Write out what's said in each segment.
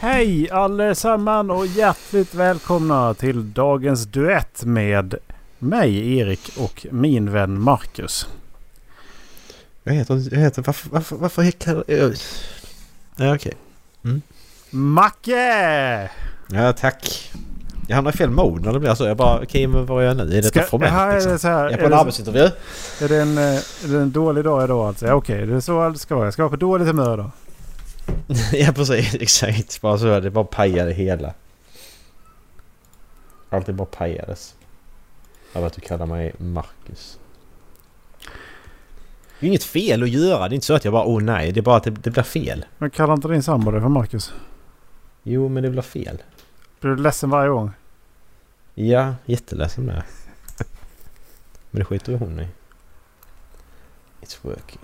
Hej allesammans och hjärtligt välkomna till dagens duett med mig Erik och min vän Marcus. Jag heter... Jag heter varför... Varför... Varför heter jag... Ja, okej. Macke! Ja, tack. Jag hamnar i fel mode när det blir så. Jag bara, okej men vad är jag nu? Är det Ska- formellt Jaha, är liksom? det så här- Jag är är på en det så- arbetsintervju. Är det en, eh, är det en dålig dag idag alltså? Ja, Okej, det är så allt ska vara. Jag ska vara på dåligt humör då. ja, precis. Exakt. Bara så. Det bara pajade hela. Alltid bara pajades. Av att du kallar mig Marcus. Det är inget fel att göra. Det är inte så att jag bara, åh nej. Det är bara att det, det blir fel. Men kallar inte din sambo det för Marcus? Jo, men det blir fel. Blir du ledsen varje gång? Ja, jätteledsen där. Men det skiter hon i. It's working.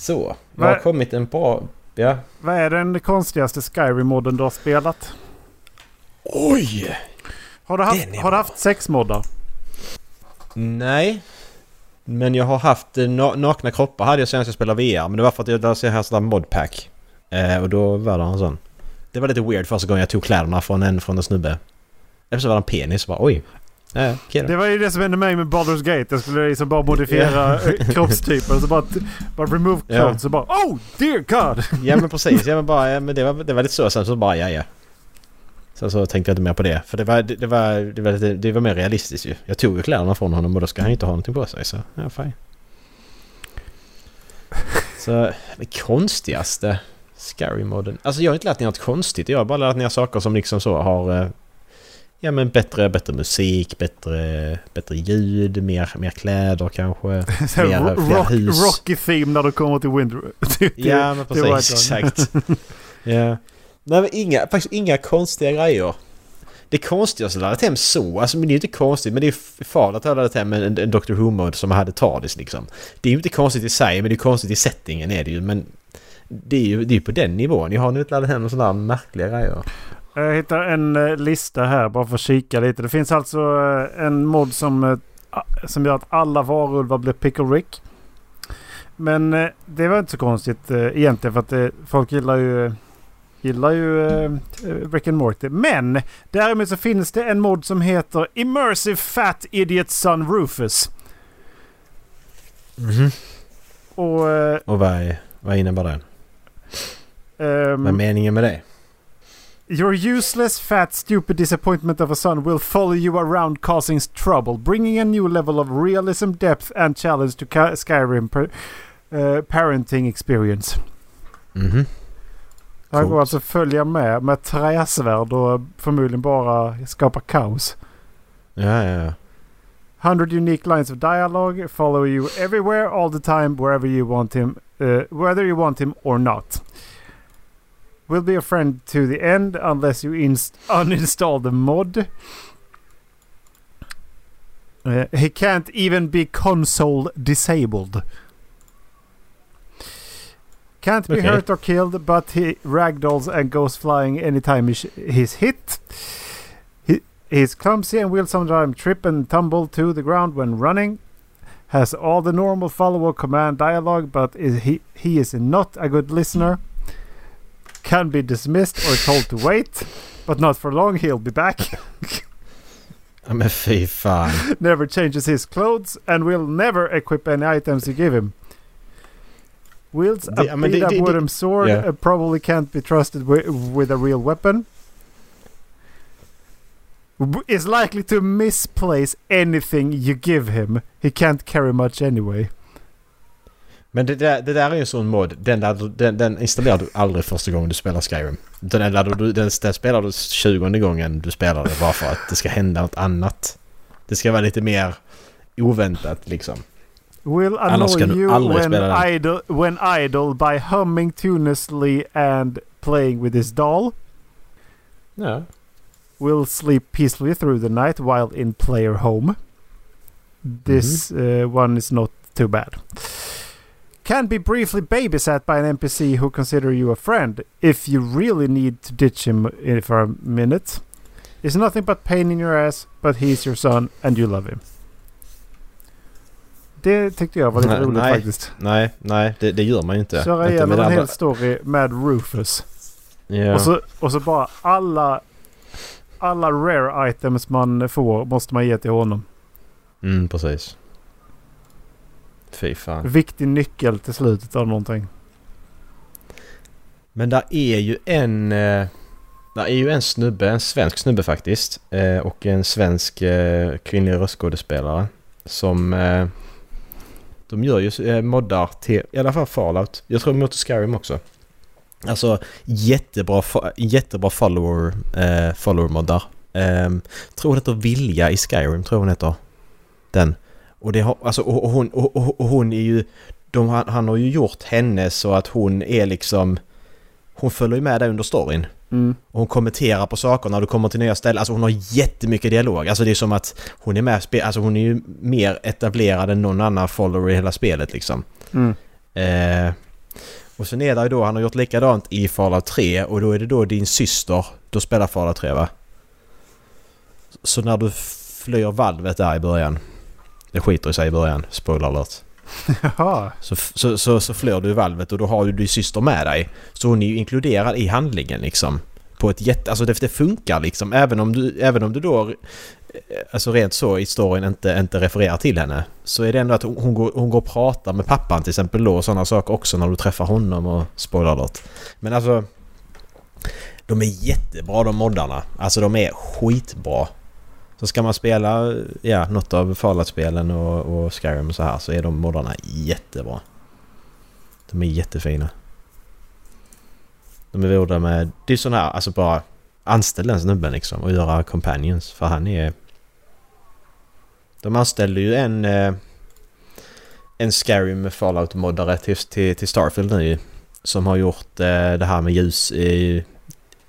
Så, det har kommit en bra... Ja. Vad är den konstigaste Skyrim-modden du har spelat? Oj! Har du haft, har du haft sex moddar? Nej. Men jag har haft eh, na- nakna kroppar hade jag senast jag spelade VR. Men det var för att jag här sådär modpack. Eh, och då var det en sån. Det var lite weird första gången jag tog kläderna från en, från en snubbe. Eller så var det en penis. Bara, Oj. Ja, då. Det var ju det som hände mig med Baldur's Gate. Jag skulle liksom bara modifiera eh, kroppstyper. Och så bara, bara remove Ja. clothes. Och bara Oh dear God! Ja men precis. Ja, men bara, ja, men det, var, det var lite så. Sen så bara ja ja. Sen så tänkte jag inte mer på det. För det var, det, det var, det var, lite, det var mer realistiskt ju. Jag tog ju kläderna från honom och då ska han inte ha någonting på sig. Så ja, fine. Så det konstigaste Scary-moden. Alltså jag har inte lärt mig något konstigt. Jag har bara lärt mig saker som liksom så har... Ja men bättre, bättre musik, bättre, bättre ljud, mer, mer kläder kanske. Fler rock, hus. Rocky theme när du kommer till till- Ja men precis, exakt. ja. Nej men inga, faktiskt inga konstiga grejer. Det konstigaste jag laddat hem så, alltså men det är ju inte konstigt men det är farligt att jag laddat hem en, en Doctor Who-mod som hade TARDIS liksom. Det är ju inte konstigt i sig men det är konstigt i settingen är det ju men det är ju det är på den nivån. Jag har nu inte laddat hem sådana där märkliga grejer. Jag hittar en eh, lista här bara för att kika lite. Det finns alltså eh, en mod som, eh, som gör att alla varulvar blir Pickle Rick. Men det var inte så konstigt egentligen för att eh, folk gillar ju, gillar ju Rick and Morty. Men däremot så finns det en mod som heter Immersive Fat Idiot Son Rufus. Mhm. Och... eh, Och vad, är, vad innebär det? ehm, Vad är meningen med det? Your useless, fat, stupid disappointment of a son will follow you around causing trouble, bringing a new level of realism, depth and challenge to Ka- Skyrim per- eh, parenting experience. Mm -hmm. Han går alltså följa med med träsvärd och förmodligen bara skapa kaos. Ja, ja, ja. 100 unique lines of dialogue follow you everywhere, all the time, wherever you want him, uh, whether you want him or not. Will be a friend to the end unless you inst- uninstall the mod. Uh, he can't even be console disabled. Can't be Okay. hurt or killed, but he ragdolls and goes flying anytime he sh- he's hit. He, he's clumsy and will sometimes trip and tumble to the ground when running. Has all the normal follow command dialogue, but is he, he is not a good listener. Can be dismissed or told to wait, but not for long. He'll be back. I'm fy fan. never changes his clothes and will never equip any items you give him. Wields a Det- ja, men beat up wooden sword yeah. and probably can't be trusted wi- with a real weapon. W- Is likely to misplace anything you give him. He can't carry much anyway. Men det där, det där är ju en sån mod. Den, laddar- den, den installerar du aldrig första gången du spelar Skyrim. Den, laddar du, den, den spelar du 20 gången du spelar det bara för att det ska hända något annat. Det ska vara lite mer oväntat liksom. Will annoy du you when idle, when idle by humming tunelessly and playing with his doll. Ja. will sleep peacefully through the night while in player home. This uh, one is not too bad. Can be briefly babysat by an NPC who consider you a friend if you really need to ditch him for a minute. Is nothing but pain in your ass, but he's your son and you love him. Det tyckte jag var lite Nej, roligt nej. faktiskt. Nej, nej det, det gör man ju inte. Köra igenom en hel story med Rufus. Ja. Och, så, och så bara alla, alla rare items man får måste man ge till honom. Mm, precis. Fy fan. Viktig nyckel till slutet av någonting. Men där är ju en... Eh, där är ju en snubbe, en svensk snubbe faktiskt. Eh, och en svensk eh, kvinnlig röstskådespelare. Som... Eh, de gör ju moddar till i alla fall Fallout. Jag tror till Skyrim också. Alltså jättebra, jättebra follower, follower-moddar. Eh, tror det heter Vilja i Skyrim, tror hon heter. Den. Och, det har, alltså, och, hon, och, och, hon är ju... De, han, han har ju gjort henne så att hon är liksom... Hon följer ju med där under storyn. Mm. Och hon kommenterar på saker när du kommer till nya ställen. Alltså hon har jättemycket dialog. Alltså det är som att hon är med Alltså hon är ju mer etablerad än någon annan follower i hela spelet liksom. Mm. Eh, och sen är det ju då, han har gjort likadant i Fallout 3 och då är det då din syster, då spelar Fallout 3 va? Så när du flyr valvet där i början, det skiter i sig i början, spoiler alert. Jaha. Så, så, så, så flyr du valvet och då har ju din syster med dig. Så hon är ju inkluderad i handlingen liksom. På ett jätte... Alltså det, det funkar liksom. Även om du, även om du då... eh, Alltså rent så i storyn inte, inte refererar till henne. Så är det ändå att hon, hon, går, hon går och pratar med pappan till exempel då och sådana saker också när du träffar honom och spoiler alert. Men alltså... De är jättebra de moddarna. Alltså de är skitbra. Så ska man spela ja, något av Fallout-spelen och, och Skyrim och så här så är de moddarna jättebra. De är jättefina. De är gjorda med... Det är sån här, alltså bara anställ den snubben liksom och göra companions för han är... De anställde ju en... Eh, en Skyrim Fallout-moddare till, till, till Starfield nu ju, Som har gjort eh, det här med ljus i...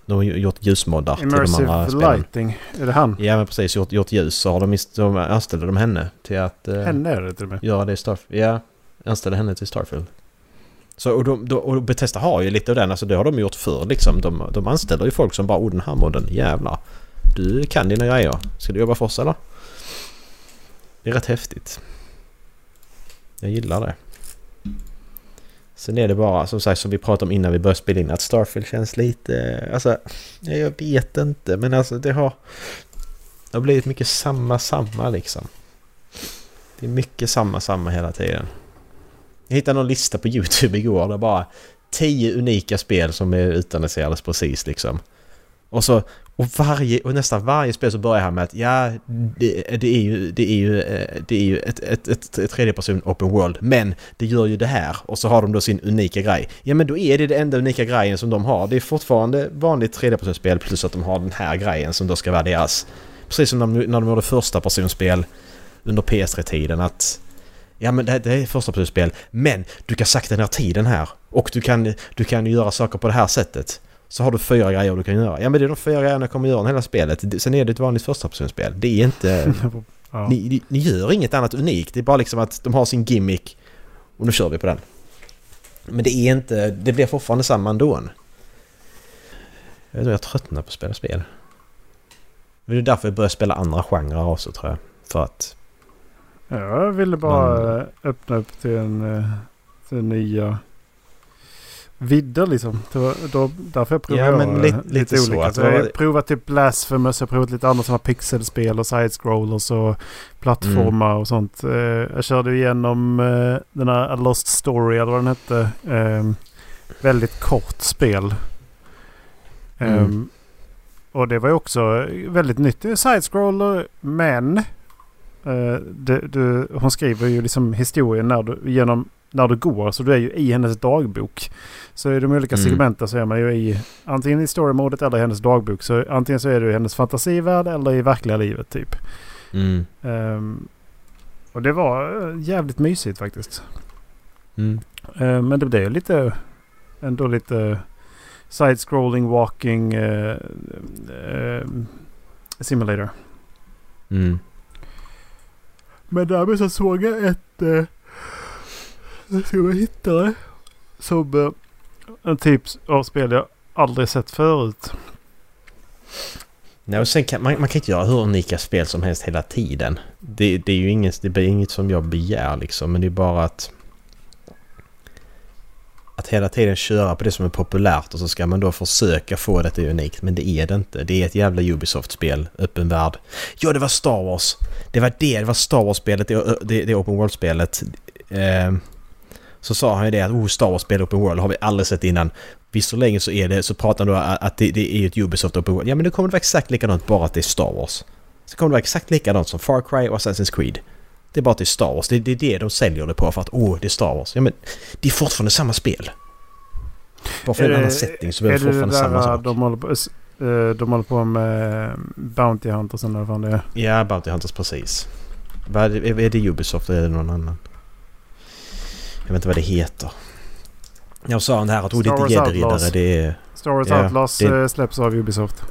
De har gjort ljusmoddar till de andra spelen. lighting. Är det han? Ja men precis, gjort, gjort ljus så har de, de anställde de henne till att eh, Henne är det till och med. göra det i Starfield. Ja, anställde henne till Starfield. Så och, de, de, och Bethesda har ju lite av den, alltså det har de gjort förr liksom. De, de anställer ju folk som bara, oh den här modden, jävlar. Du kan dina grejer. Ska du jobba för oss eller? Det är rätt häftigt. Jag gillar det. Sen är det bara som sagt som vi pratade om innan vi började spela in att Starfield känns lite... Alltså, jag vet inte men alltså det har... Det har blivit mycket samma samma liksom. Det är mycket samma samma hela tiden. Jag hittade någon lista på YouTube igår där bara 10 unika spel som är utannonserades precis liksom. Och så och varje och nästan varje spel så börjar han med att ja det, det är ju det är ju eh, det är ju ett, ett, ett, ett tredjeperson open world men det gör ju det här och så har de då sin unika grej. Ja men då är det den enda unika grejen som de har. Det är fortfarande vanligt tredjepersonsspel plus att de har den här grejen som då ska vara deras. Precis som när de gjorde första personspel under PS3-tiden att Ja men det, det är första personspel men du kan sakta ner tiden här och du kan, du kan göra saker på det här sättet. Så har du fyra grejer du kan göra. Ja men det är de fyra grejerna jag kommer göra i hela spelet. Sen är det ett vanligt första personspel. Det är inte... Ja. ni, ni, ni gör inget annat unikt. Det är bara liksom att de har sin gimmick och nu kör vi på den. Men det är inte... Det blir fortfarande samma ändå. Jag vet inte, jag tröttnar på att spela spel. Men det är därför jag börjar spela andra genrer också tror jag. För att... Jag ville bara eh, öppna upp till en eh, till nya vidder liksom. Var, då, därför jag provade Ja, men lite- lite så olika. Så det jag har provat typ Blasphemous, jag har provat lite andra sådana pixelspel och side-scrollers och plattformar Mm. och sånt. Eh, jag körde igenom eh, den här A Lost Story eller vad den hette. Eh, väldigt kort spel. Mm. Ehm, och det var ju också väldigt nytt. Side-scroller men eh, det, du, hon skriver ju liksom historien när du, genom, när du går. Så du är ju i hennes dagbok. Så i de olika Mm. segmenten så är man ju i antingen i story-modet eller i hennes dagbok. Så antingen så är du i hennes fantasivärld eller i verkliga livet typ. Mm. Ehm, och det var eh, jävligt mysigt faktiskt. Mm. Eh, men det blev lite ändå lite side-scrolling walking eh, eh, simulator. Mm. Men därmed så såg jag ett... Eh, jag ska bara hitta det. Som en typ av spel jag aldrig sett förut. Nej, och sen kan, man, man kan inte göra hur unika spel som helst hela tiden. Det, det är ju inget, det blir inget som jag begär liksom. Men det är bara att... Att hela tiden köra på det som är populärt och så ska man då försöka få det till unikt. Men det är det inte. Det är ett jävla Ubisoft-spel. Öppen värld. Ja, det var Star Wars! Det var det. Det var Star Wars-spelet. Det, det, det Open World-spelet. Eh, så sa han ju det att oh, Star Wars-spel Open World har vi aldrig sett innan. Visserligen så är det, så pratar han då att det, det är ett Ubisoft Open World. Ja men det kommer att vara exakt likadant bara att det är Star Wars. Så kommer det vara exakt likadant som Far Cry och Assassin's Creed. Det är bara att det är Star Wars. Det, det är det de säljer det på för att åh, det är Star Wars. Ja men det är fortfarande samma spel. Bara för en annan setting så blir det fortfarande samma sak. De håller, på, eh, de håller på med Bounty Hunters eller vad det är. Ja, Bounty Hunters precis. Är, är det Ubisoft eller är det någon annan? Jag vet inte vad det heter. Jag sa han här att oh, det är inte gäddriddare. Det är... Star Wars ja, Outlaws det... Eh, släpps av Ubisoft.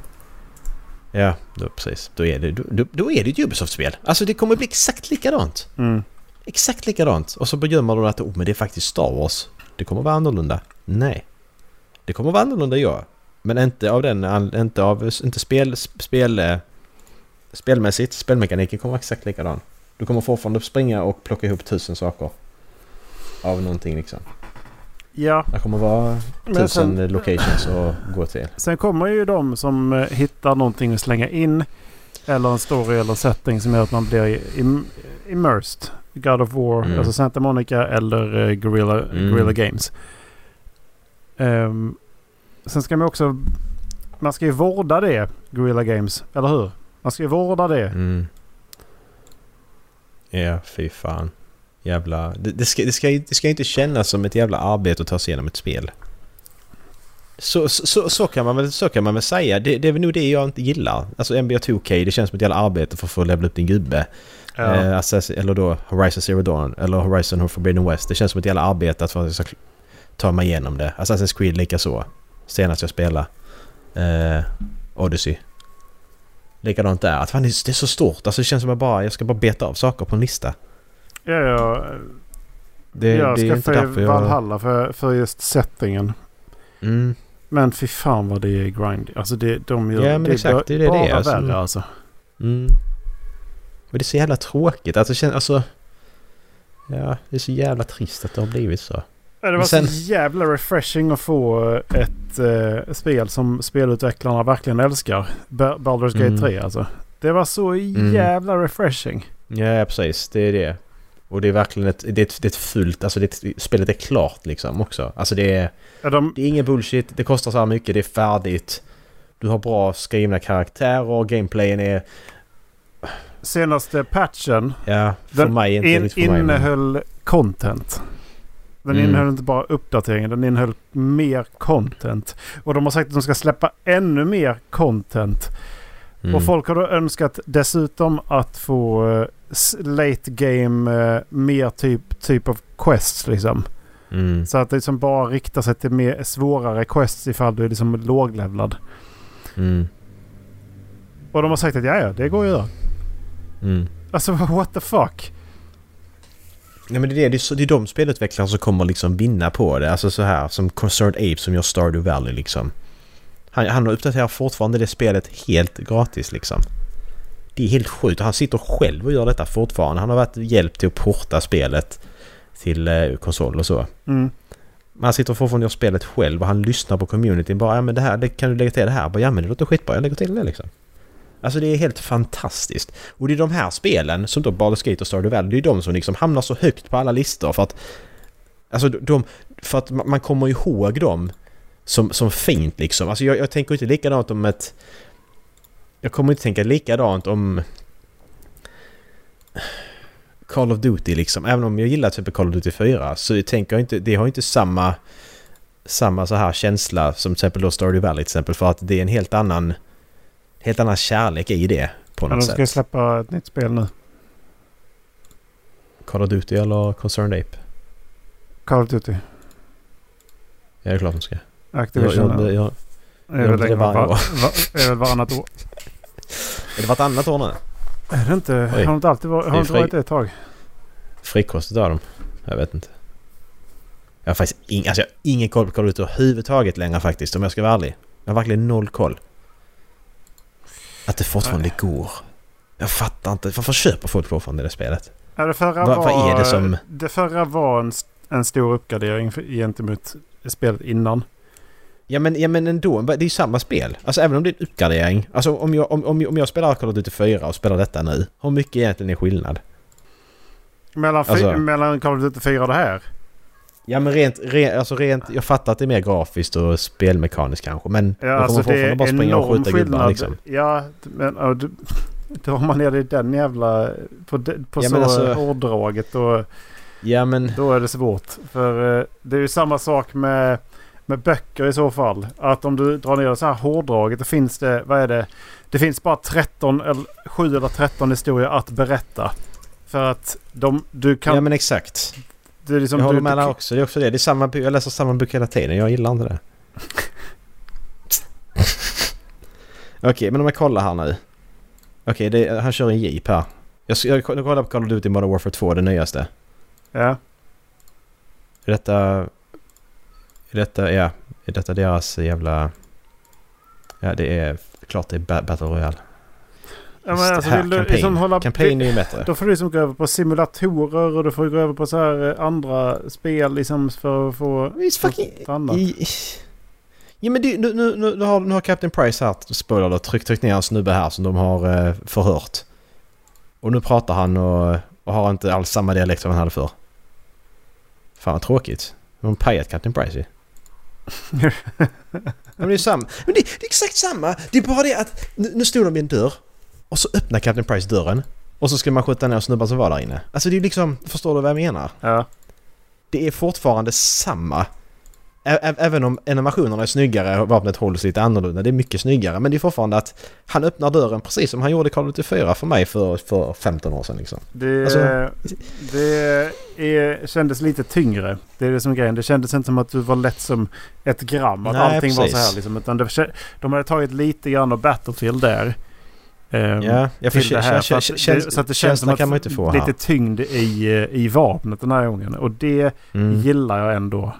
Ja, då, precis. Då är det, då, då är det ett Ubisoft-spel. Alltså det kommer bli exakt likadant. Mm. Exakt likadant. Och så bedömer de att oh, men det är faktiskt Star Wars. Det kommer vara annorlunda. Nej. Det kommer vara annorlunda ja. Men inte av den... Inte av... Inte spel... spel spelmässigt. Spelmekaniken kommer vara exakt likadan. Du kommer fortfarande springa och plocka ihop tusen saker. Av någonting liksom. Ja. Det kommer vara tusen sen, locations att gå till. Sen kommer ju de som eh, hittar någonting att slänga in. Eller en story eller setting som gör att man blir im immersed. God of War, mm. alltså Santa Monica eller uh, Guerrilla, mm. Guerrilla Games. Um, sen ska man också... Man ska ju vårda det, Guerrilla Games. Eller hur? Man ska ju vårda det. Mm. Ja, fy fan jävla... Det, det, ska, det, ska, det ska inte kännas som ett jävla arbete att ta sig igenom ett spel. Så, så, så, kan, man väl, så kan man väl säga. Det, det är väl nog det jag inte gillar. Alltså NBA 2K, det känns som ett jävla arbete för att få levla upp din gubbe. Ja. Eh, eller då Horizon Zero Dawn eller Horizon Forbidden West. Det känns som ett jävla arbete att få ta mig igenom det. Assassin's Creed lika så. Senast jag spelade. Eh, Odyssey. Likadant där. Att fan, det är så stort. Alltså det känns som att jag bara, jag ska bara beta av saker på en lista. Ja, ja. Det, jag det ska för Valhalla jag... för, för just settingen. Mm. Men fy fan vad det är grind. Alltså det, de gör, ja, men det exakt, det är bara det, alltså. värre alltså. Mm. Men det är så jävla tråkigt. Alltså, alltså... Ja, det är så jävla trist att det har blivit så. Ja, det var sen... så jävla refreshing att få ett uh, spel som spelutvecklarna verkligen älskar. Baldur's Gate mm. 3 alltså. Det var så mm. jävla mm. refreshing. Ja, precis. Det är det. Och det är verkligen ett, det är ett, det är ett fullt, alltså det är, spelet är klart liksom också. Alltså det är, ja, de... det är ingen bullshit, det kostar så här mycket, det är färdigt. Du har bra skrivna karaktärer, och gameplayen är... Senaste patchen, ja, för den mig, inte in, för mig, innehöll men... content. Den mm. innehöll inte bara uppdateringar, den innehöll mer content. Och de har sagt att de ska släppa ännu mer content. Mm. Och folk har då önskat dessutom att få uh, late game, uh, mer typ, typ av quests liksom. Mm. Så att det liksom bara riktar sig till mer svårare quests ifall du är liksom låglevlad. Mm. Och de har sagt att ja, ja, det går att göra. Mm. Alltså what the fuck? Nej men det är, det, är, det är de spelutvecklare som kommer liksom vinna på det. Alltså så här som Concerned Ape som gör Stardew Valley liksom. Han, han uppdaterar fortfarande det spelet helt gratis liksom. Det är helt sjukt. Han sitter själv och gör detta fortfarande. Han har varit hjälp till att porta spelet till eh, konsol och så. Mm. Men han sitter fortfarande och gör spelet själv och han lyssnar på communityn. Bara ja men det här, det, kan du lägga till det här? Bara, ja men det låter skitbra, jag lägger till det liksom. Alltså det är helt fantastiskt. Och det är de här spelen som då Baldur's Gate och Stardew Valley, det är de som liksom hamnar så högt på alla listor för att... Alltså de... För att man kommer ihåg dem som, som fint liksom. Alltså jag, jag tänker inte likadant om ett... Jag kommer inte tänka likadant om... Call of Duty liksom. Även om jag gillar typ Call of Duty 4 så tänker jag inte... Det har inte samma... Samma så här känsla som till exempel då Stardew Valley till exempel för att det är en helt annan... Helt annan kärlek i det på något sätt. Ja, de ska släppa ett nytt spel nu. Call of Duty eller Concerned Ape? Call of Duty. Ja, det är klart de ska. Activision. Jag, jag, jag, är det varje år. är det varannat år? Är det vartannat år nu? Är det inte? Oj. Har det inte alltid varit, har det inte varit det ett tag? Frikostigt av dem. Jag vet inte. Jag har faktiskt ing, alltså jag har ingen koll på Call of Duty överhuvudtaget längre faktiskt om jag ska vara ärlig. Jag har verkligen noll koll. Att det fortfarande Nej. går. Jag fattar inte. Varför köper folk fortfarande det spelet? Ja, det förra Va, var, vad är det som... Det förra var en en stor uppgradering gentemot spelet innan. Ja men, ja men ändå, det är ju samma spel. Alltså även om det är en uppgradering. Alltså om jag, om, om, om jag spelar Call of Duty 4 och spelar detta nu. Hur mycket egentligen är skillnad? Mellan, Alltså- mellan Call of Duty 4 och det här? Ja men rent, rent, alltså rent, jag fattar att det är mer grafiskt och spelmekaniskt kanske men... Ja, alltså det är bara springa och skjuta gubbar skillnad. liksom. Ja, men ja, du, drar man ner det i den jävla... På, på Ja, så alltså- hårdraget då, Ja men... då är det svårt. För eh, det är ju samma sak med, med böcker i så fall. Att om du drar ner det så här hårdraget då finns det, vad är det? Det finns bara 13 eller 7 eller 13 historier att berätta. För att de, du kan... Ja men exakt. det är liksom, jag håller du, med där också. Det är också det. det är samma, jag läser samma bok hela tiden. Jag gillar inte det. Okej, men om jag kollar här nu. Okej, det- han kör en jeep här. Jag, jag, jag kollar på Call of Duty Modern Warfare 2, det nyaste. Ja. Är detta... Är detta, ja. Är detta deras jävla... Ja, det är klart det är ba- Battle Royale. ja men alltså, här, vill du campaign. liksom hålla... Campaign är ju bättre. Då får du liksom gå över på simulatorer och du får gå över på så här eh, andra spel liksom för att få It's fucking... annat. Ja men det, nu, nu, nu, har, nu har Captain Price här, spoiler tryckt, tryckt ner en snubbe här som de har eh, förhört. Och nu pratar han och, och har inte alls samma dialekt som han hade förr. Fan vad tråkigt. De har pajat Captain Price ju. Men det är samma. Men det, det är exakt samma. Det är bara det att nu, nu stod de vid en dörr. Och så öppnar Captain Price dörren. Och så ska man skjuta ner snubbar som var där inne. Alltså det är liksom, förstår du vad jag menar? Ja. det är fortfarande samma. Även om animationerna är snyggare och vapnet hålls lite annorlunda. Det är mycket snyggare. Men det är fortfarande att han öppnar dörren precis som han gjorde i Call of Duty 4 för mig för, för 15 år sedan liksom. Det, Alltså- det är, kändes lite tyngre. Det är det som är grejen. Det kändes inte som att du var lätt som ett gram. Att Nej, allting var precis. så här liksom. Utan det, de hade tagit lite grann av Battlefield där. ehm, Ja, jag till det här. Så att, det, så att det känns som att man inte få lite här. tyngd i, eh, i vapnet den här gången. Och det Mm. gillar jag ändå.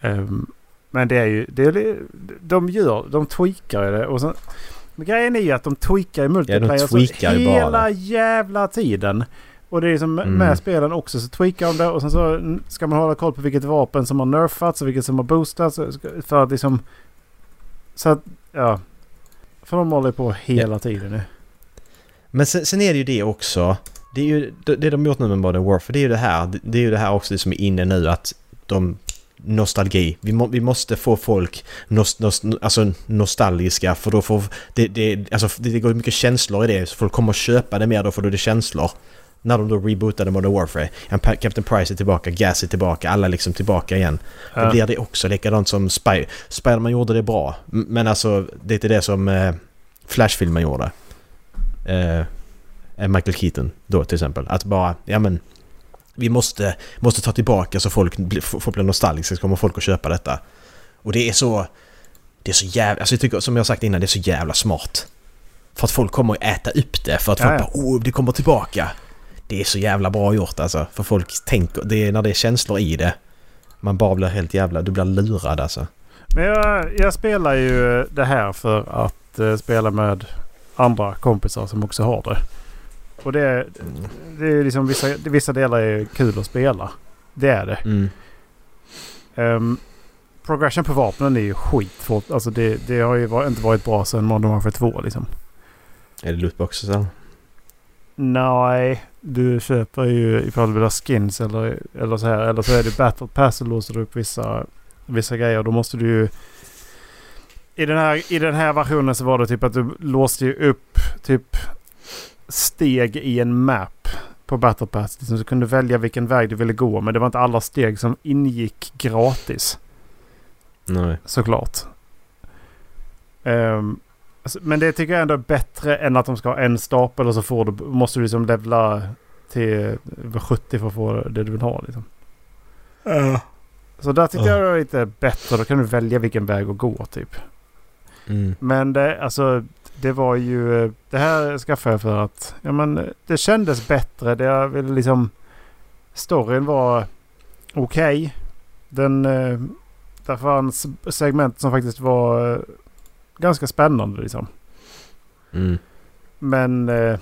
Ehm, men det är ju... Det är, de gör... De tweakar ju det. Och sen, men grejen är ju att de tweakar i multiplayer så tweakar bara hela det. jävla tiden. Och det är som Mm. med spelen också så tweakar de det och sen så ska man hålla koll på vilket vapen som har nerfats och vilket som har boostats. För att liksom... Så att, ja. För de håller på hela tiden nu. Men sen, sen är det ju det också. Det är ju det, de gjort nu med Modern Warfare. Det är ju det här. Det, är ju det här också som är inne nu att de... Nostalgi. Vi, må, vi måste få folk nos, nos, alltså nostalgiska för då får... Det, det, alltså det, går mycket känslor i det så folk kommer att köpa det mer då för då är det känslor. När de då rebootade Modern Warfare. Captain Price är tillbaka, Gas är tillbaka, alla är liksom tillbaka igen. Då Ja. blir det också likadant som Spy Spiderman gjorde det bra. Men alltså det är inte det som eh, Flashfilmen gjorde. Eh, eh, Michael Keaton då till exempel. Att bara, ja men vi måste, måste ta tillbaka så folk blir, folk blir nostalgiska så kommer folk att köpa detta. Och det är så... Det är så jävla... Alltså jag tycker som jag sagt innan, det är så jävla smart. För att folk kommer att äta upp det. För att Ja, folk ja. bara oh, det kommer tillbaka. Det är så jävla bra gjort alltså. För folk tänker... Det är när det är känslor i det. Man bara blir helt jävla... Du blir lurad alltså. Men jag, jag spelar ju det här för att eh, spela med andra kompisar som också har det. Och det, det är liksom vissa, vissa delar är kul att spela. Det är det. Mm. Um, progression på vapnen är ju skit. Alltså det, det har ju va- inte varit bra sedan Modern Warfare 2 liksom. Är det lootboxes eller? Nej, du köper ju ifall du vill ha skins eller, eller så här. Eller så är det Battle Pass och låser upp vissa, vissa grejer. Då måste du ju... I den, här, I den här versionen så var det typ att du låste ju upp typ steg i en map på Battle Pass. Liksom, så kunde du välja vilken väg du ville gå. Men det var inte alla steg som ingick gratis. Nej. Såklart. Ehm, alltså, men det tycker jag ändå är bättre än att de ska ha en stapel och så får du, måste du liksom levla till över 70 för att få det du vill ha. Liksom. Så där tycker jag det är lite bättre. Då kan du välja vilken väg att gå typ. Mm. Men det, alltså, det var ju... Det här skaffade jag för att ja, men, det kändes bättre. Det jag ville liksom... Storyn var okej. Den... Eh, där fanns segment som faktiskt var eh, ganska spännande liksom. Mm. Men... Eh,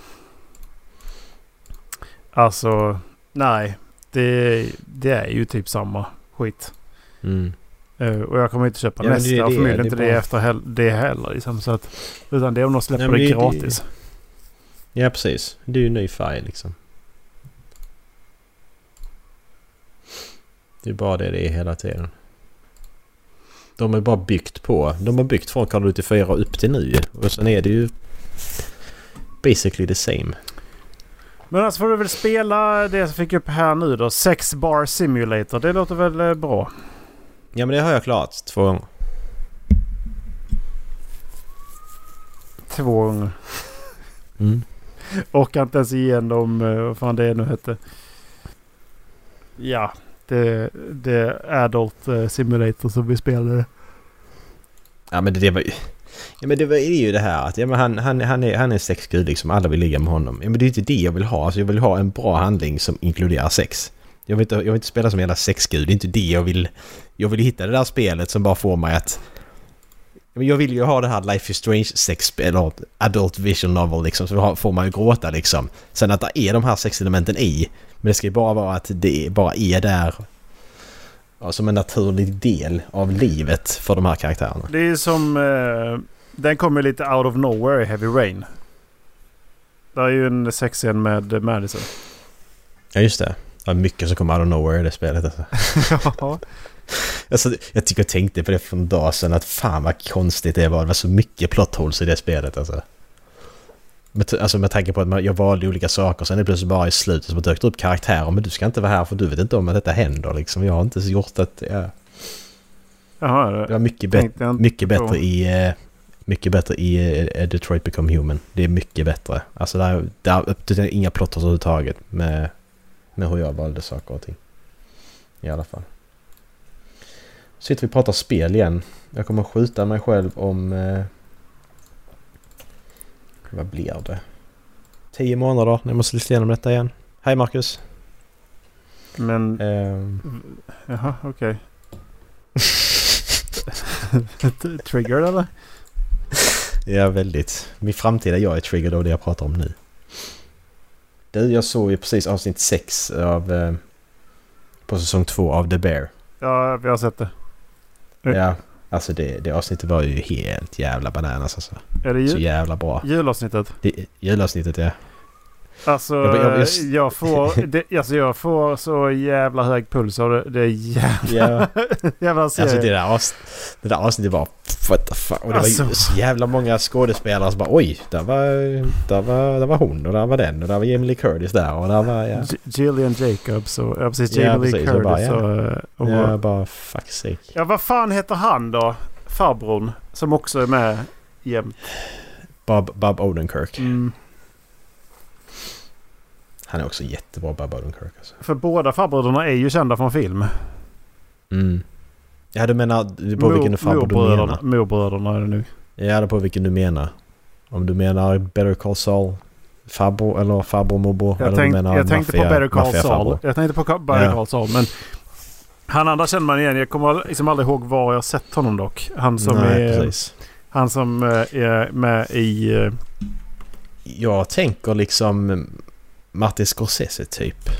alltså... Nej. det, det är ju typ samma skit. Mm. Eh, och jag kommer inte köpa Ja, nästa det är det, förmodligen det är inte bara- det efter hel- det heller. Liksom, så att, utan det är om de släpper Nej, det det- gratis. Ja, precis. Det är ju en ny färg liksom. Det är bara det det är hela tiden. De har bara byggt på. De har byggt från Call of Duty 4 upp till nu Och sen är det ju basically the same. Men alltså får du väl spela det som fick upp här nu då. Sex Bar Simulator. Det låter väl eh, bra? Ja men det har jag klarat två gånger. Två gånger. Mm. Orkar inte ens igenom eh, vad fan det nu hette. Ja, det, det är Adult eh, Simulator som vi spelade. Ja men det, var ju... Ja men det, var, det är ju det här att ja, men han, han, han, är, han är sexgud liksom. Alla vill ligga med honom. Ja men det är inte det jag vill ha. Alltså, jag vill ha en bra handling som inkluderar sex. Jag vill inte, jag vill inte spela som en jävla sexgud. Det är inte det jag vill. Jag vill hitta det där spelet som bara får mig att... Jag vill ju ha det här Life is Strange sex eller Adult Visual Novel liksom. Så då får man ju gråta liksom. Sen att det är de här sexelementen i. Men det ska ju bara vara att det bara är där. Ja, som en naturlig del av livet för de här karaktärerna. Det är som... Eh, den kommer lite out of nowhere i Heavy Rain. Det är ju en sexscen med Madison. Ja just det. Det var mycket som kom out of nowhere i det spelet alltså. ja. alltså jag tycker jag tänkte på det för en dag sedan att fan vad konstigt det var. Det var så mycket plot holes i det spelet alltså. Med, alltså med tanke på att man, jag valde olika saker sen är det plötsligt bara i slutet så dök upp karaktärer. Men du ska inte vara här för du vet inte om att detta händer liksom. Jag har inte gjort att... Ja, Jaha, det det var mycket, bet- inte mycket på. bättre i... eh, Mycket bättre i eh, Detroit Become Human. Det är mycket bättre. Alltså där, där det är inga plot holes överhuvudtaget med, med hur jag valde saker och ting. I alla fall. Sitter vi och pratar spel igen. Jag kommer skjuta mig själv om... Eh, vad blir det? Tio månader när jag måste lista igenom detta igen. Hej Marcus! Men... Ehm, Jaha, okej. Triggered eller? Ja, väldigt. Min framtida jag är triggered av det jag pratar om nu. Du, jag såg ju precis avsnitt 6 av... Eh, på säsong 2 av The Bear. Ja, vi har sett det. Ja, alltså det, det avsnittet var ju helt jävla bananas alltså. Är det Så jul, jävla bra. julavsnittet? Det, julavsnittet ja. Alltså, Jag- jag- jag- jag, får, det, alltså jag får så jävla hög puls av det. Det är jävla, ja. jävla Alltså serie. det där, avs- det där avsnittet var... What the fuck? Och det var Alltså. så jävla många skådespelare som bara oj, där var, där var, där var hon och där var den och där var Jamie Lee Curtis där och där var... Ja, G- Gillian Jacobs och ja, precis, Ja, Jamie Lee precis, och Curtis bara, ja. och, eh, och, ja bara fuck's sake. Ja, vad fan heter han då? Farbrorn som också är med jämt. Bob, Bob Odenkirk. Mm. Han är också jättebra Bob Odenkirk alltså. För båda farbröderna är ju kända från film. Mm. Ja du menar det på vilken farbror du menar? morbröderna är det nu. Ja det på vilken du menar. Om du menar Better Call Saul farbror eller farbror morbror. Jag, eller tänk, menar jag tänkte på maffia- Better Call Saul. Jag tänkte på Better Ja. Call Saul. Men han andra känner man igen. Jag kommer liksom aldrig ihåg var jag sett honom dock. Han som, Nej är, precis. han som eh, är med i... eh, Jag tänker liksom Martin Scorsese typ.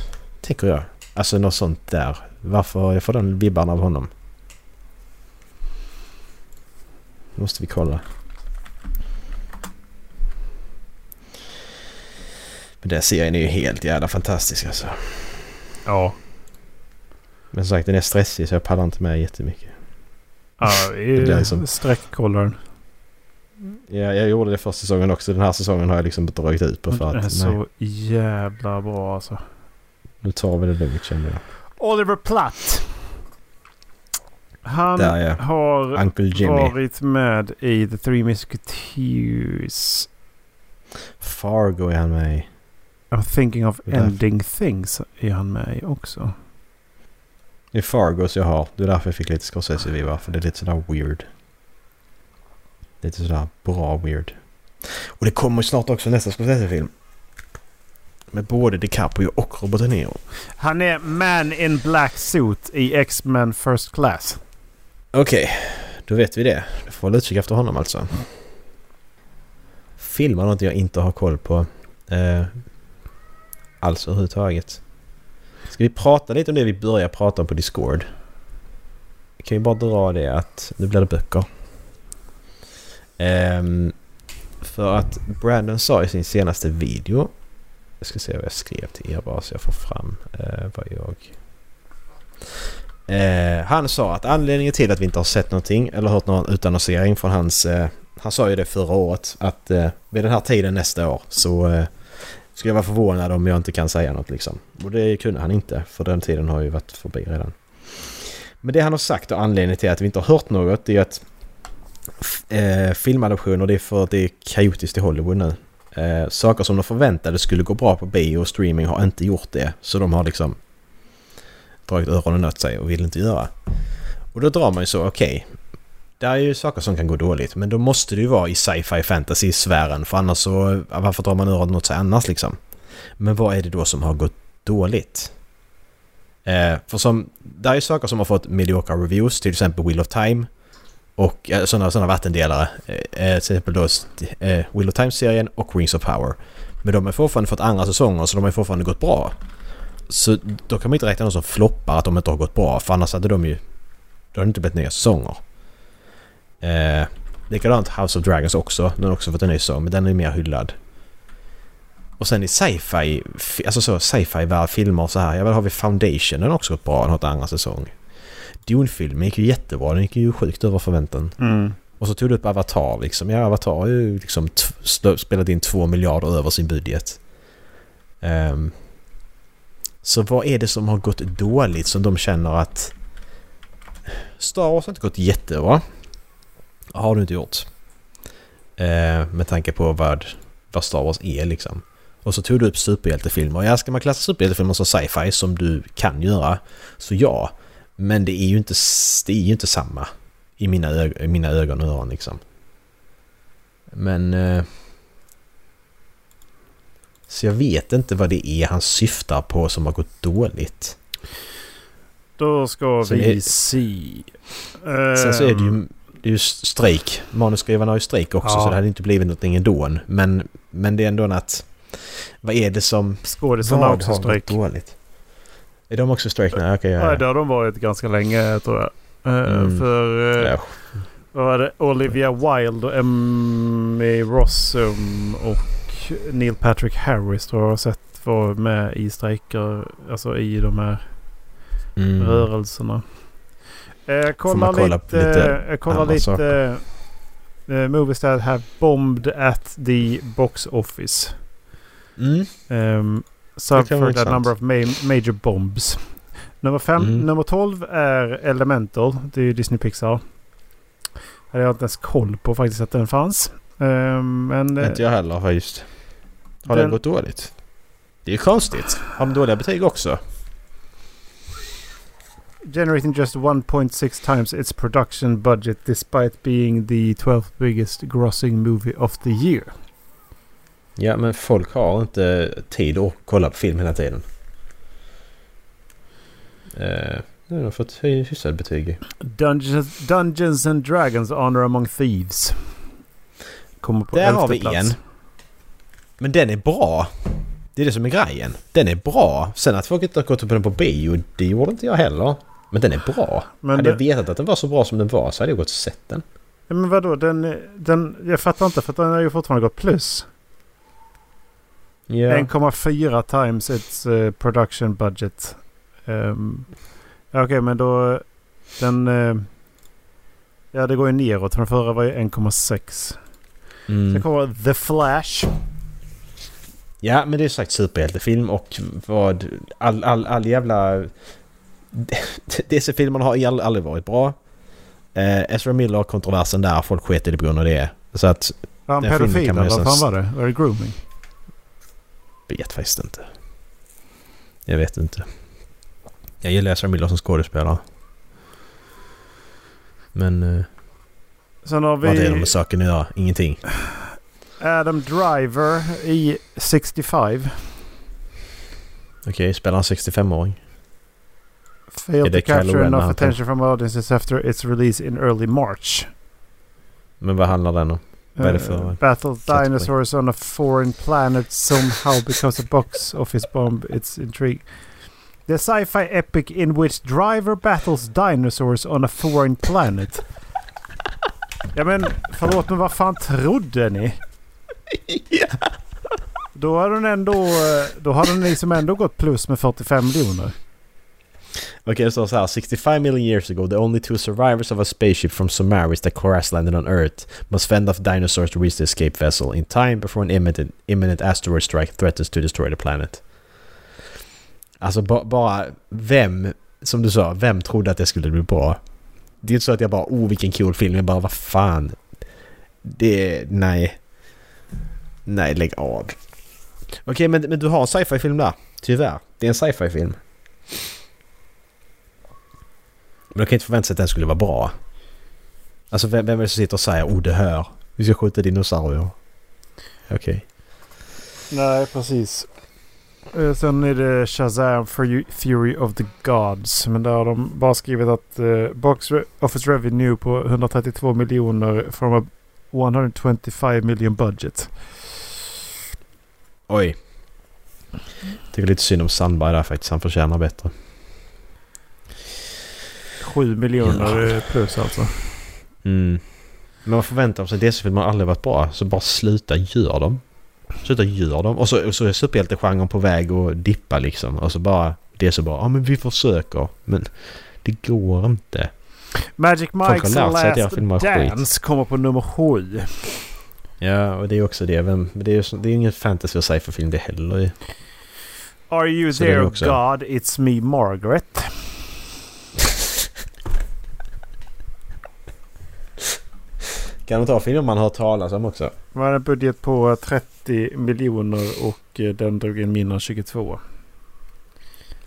Tänker jag. Alltså något sånt där. Varför jag får den vibban av honom. Måste vi kolla. Men den serien är ju helt jävla fantastisk alltså. Ja. Men som sagt den är stressig så jag pallar inte med jättemycket. Ja, det är liksom- streckkollaren. Ja, jag gjorde det första säsongen också. Den här säsongen har jag liksom dragit ut på för Den är att nej, så jävla bra alltså. nu tar vi det lugnt kände jag. Oliver Platt. Han Där ja. har varit med i The Three Musketeers. Fargo är han med i. I'm thinking of Det ending things är han med i också. Det är Fargos jag har. Det är därför jag fick lite Scorsese-vibbar. För det är lite sådär weird. Lite sådär bra weird. Och det kommer snart också nästa Scorsese-film. Med både DiCaprio och Robert De Niro. Han är Man in Black Suit i X-Men First Class. Okej, då vet vi det. Då får vi utkik efter honom alltså. Filmar något jag inte har koll på. Eh, alls överhuvudtaget. Ska vi prata lite om det vi börjar prata om på Discord? Vi kan ju bara dra det att nu blir det böcker. Um, för att Brandon sa i sin senaste video. Jag ska se vad jag skrev till er bara så jag får fram uh, vad jag... Eh, han sa att anledningen till att vi inte har sett någonting eller hört någon utannonsering från hans... Eh, han sa ju det förra året att eh, vid den här tiden nästa år så eh, skulle jag vara förvånad om jag inte kan säga något liksom. Och det kunde han inte för den tiden har ju varit förbi redan. Men det han har sagt och anledningen till att vi inte har hört något är att eh, filmadoptioner det är för att det är kaotiskt i Hollywood nu. Eh, saker som de förväntade skulle gå bra på bio och streaming har inte gjort det. Så de har liksom dragit öronen åt sig och vill inte göra. Och då drar man ju så, okej. Okay, det är ju saker som kan gå dåligt men då måste det ju vara i sci-fi fantasy-sfären för annars så... Varför drar man öronen åt sig annars liksom? Men vad är det då som har gått dåligt? Eh, för som... Det är ju saker som har fått mediocre reviews, till exempel Wheel of Time. Och eh, sådana, sådana vattendelare. Eh, eh, till exempel då eh, Wheel of Time-serien och Rings of Power. Men de har fortfarande fått andra säsonger så de har fortfarande gått bra. Så då kan man inte räkna dem som floppar att de inte har gått bra för annars hade de ju... Då hade det inte blivit nya säsonger. Eh, likadant House of Dragons också. Den har också fått en ny säsong men den är mer hyllad. Och sen i sci-fi, alltså så sci-fi filmer och så här. Ja, väl har vi Foundation, den har också gått bra, den har ett andra säsong. Dune-filmen gick ju jättebra, den gick ju sjukt över förväntan. Mm. Och så tog du upp Avatar liksom. Ja, Avatar har ju liksom spelat in två miljarder över sin budget. Um, så vad är det som har gått dåligt som de känner att Star Wars har inte gått jättebra. Har du inte gjort. Uh, med tanke på vad, vad Star Wars är liksom. Och så tog du upp superhjältefilmer. Ja, ska man klassa superhjältefilmer som sci-fi som du kan göra så ja. Men det är ju inte, det är ju inte samma i mina, ög i mina ögon och öron liksom. Men... Eh, så jag vet inte vad det är han syftar på som har gått dåligt. Då ska så vi är, se. Sen så är det ju, det är ju strejk. Manusskrivarna har ju strejk också ja. så det hade inte blivit någonting ändå. Men, men det är ändå att... Vad är det som... Skådisarna har också strejk. Dåligt? Är de också strejk? Nej, okay, ja, ja. Nej, det har de varit ganska länge tror jag. Eh, mm. För... Uh, ja. Vad var det? Olivia Wilde och Emmy Rossum och Neil Patrick Harris tror jag har sett var med i strejker. Alltså i de här mm. rörelserna. Eh, kolla, kolla lite, lite, eh, kolla lite uh, movies that have bombed at the box office. Mm. Um, suffered a number of ma major bombs. Nummer, fem, mm. nummer 12 är Elemental. Det är ju Disney Pixar. Hade jag inte ens koll på faktiskt att den fanns. Um, men, inte jag heller faktiskt. Har den, den gått dåligt? Det är ju konstigt. Har de dåliga betyg också? Generating just 1.6 times its production budget despite being the 12th biggest grossing movie of the year. Ja men folk har inte tid att kolla på film hela tiden. Eh, nu har de fått hyfsade betyg. Dungeons, Dungeons and Dragons Honor Among Thieves. Kommer på Där har vi plats. en. Men den är bra. Det är det som är grejen. Den är bra. Sen att folk inte har gått på den på bio, det gjorde inte jag heller. Men den är bra. Men hade det... jag vetat att den var så bra som den var så hade jag gått och sett den. Ja, men vadå? Den, den, jag fattar inte för den har ju fortfarande gått plus. Yeah. 1,4 times its uh, production budget. Um, Okej, okay, men då... Den... Uh, ja, det går ju neråt. Den förra var ju 1,6. Mm. Sen kommer The Flash. Ja, men det är sagt superhjältefilm och vad... All, all, all jävla... DC-filmerna har aldrig varit bra. Eh, Ezra Miller-kontroversen där, folk sket i det på grund av det. Så att... Var han pedofil eller vad fan var det? Var det grooming? Vet faktiskt inte. Jag vet inte. Jag gillar Ezra Miller som skådespelare. Men... Eh, Sen har vi... Vad är det med saken göra? Ingenting. Adam Driver i 65. Okej, okay, spelar han 65-åring? Failed to capture enough attention from audiences after its release in early March. Men vad handlar den om? Vad är det för... Uh, battle dinosaurs on a foreign planet somehow because of box office bomb. It's intrigue. The sci-fi epic in which driver battles dinosaurs on a foreign planet. Ja men förlåt men vad fan trodde ni? ja. Då hade den ändå... eh, Då hade den liksom ändå gått plus med 45 miljoner. Okej, det står så här. 65 million years ago, the only two survivors of a spaceship from Somaris that crash landed on Earth must fend off dinosaurs to reach the escape vessel in time before an imminent, imminent asteroid strike threatens to destroy the planet. Alltså ba, bara vem, som du sa, vem trodde att det skulle bli bra? Det är inte så att jag bara oh vilken cool film, jag bara vad fan. Det, nej. Nej, lägg av. Okej, men, men du har en sci-fi film där. Tyvärr. Det är en sci-fi film. Men de kan inte förvänta sig att den skulle vara bra. Alltså vem, vem är det som sitter och säger oh det här, vi ska skjuta dinosaurier. Okej. Nej, precis. Eh, Sen är det Shazam Fu- Fury of the Gods. Men där har de bara skrivit att eh, Box Office Revenue på 132 miljoner from a 125 million budget. Oj. Tycker lite synd om Sandberg där faktiskt. Han förtjänar bättre. 7 miljoner eh, plus alltså. Mm. Men man förväntar sig DC-filmer har aldrig varit bra. Så bara sluta gör dem. Sluta gör dem. Och så, och så är superhjältegenren på väg att dippa liksom. Och så bara... Det är så bara, ja men vi försöker. Men det går inte. Magic Mike's Last skit. Dance kommer på nummer 7. Ja, och det är också det. Men det är ju ingen fantasy och sci-fi-film det heller. Are you Så there. God? It's me Margaret. Kan de ta filmer man har talas om också? Det var en budget på 30 miljoner och eh, den drog in mindre än 22.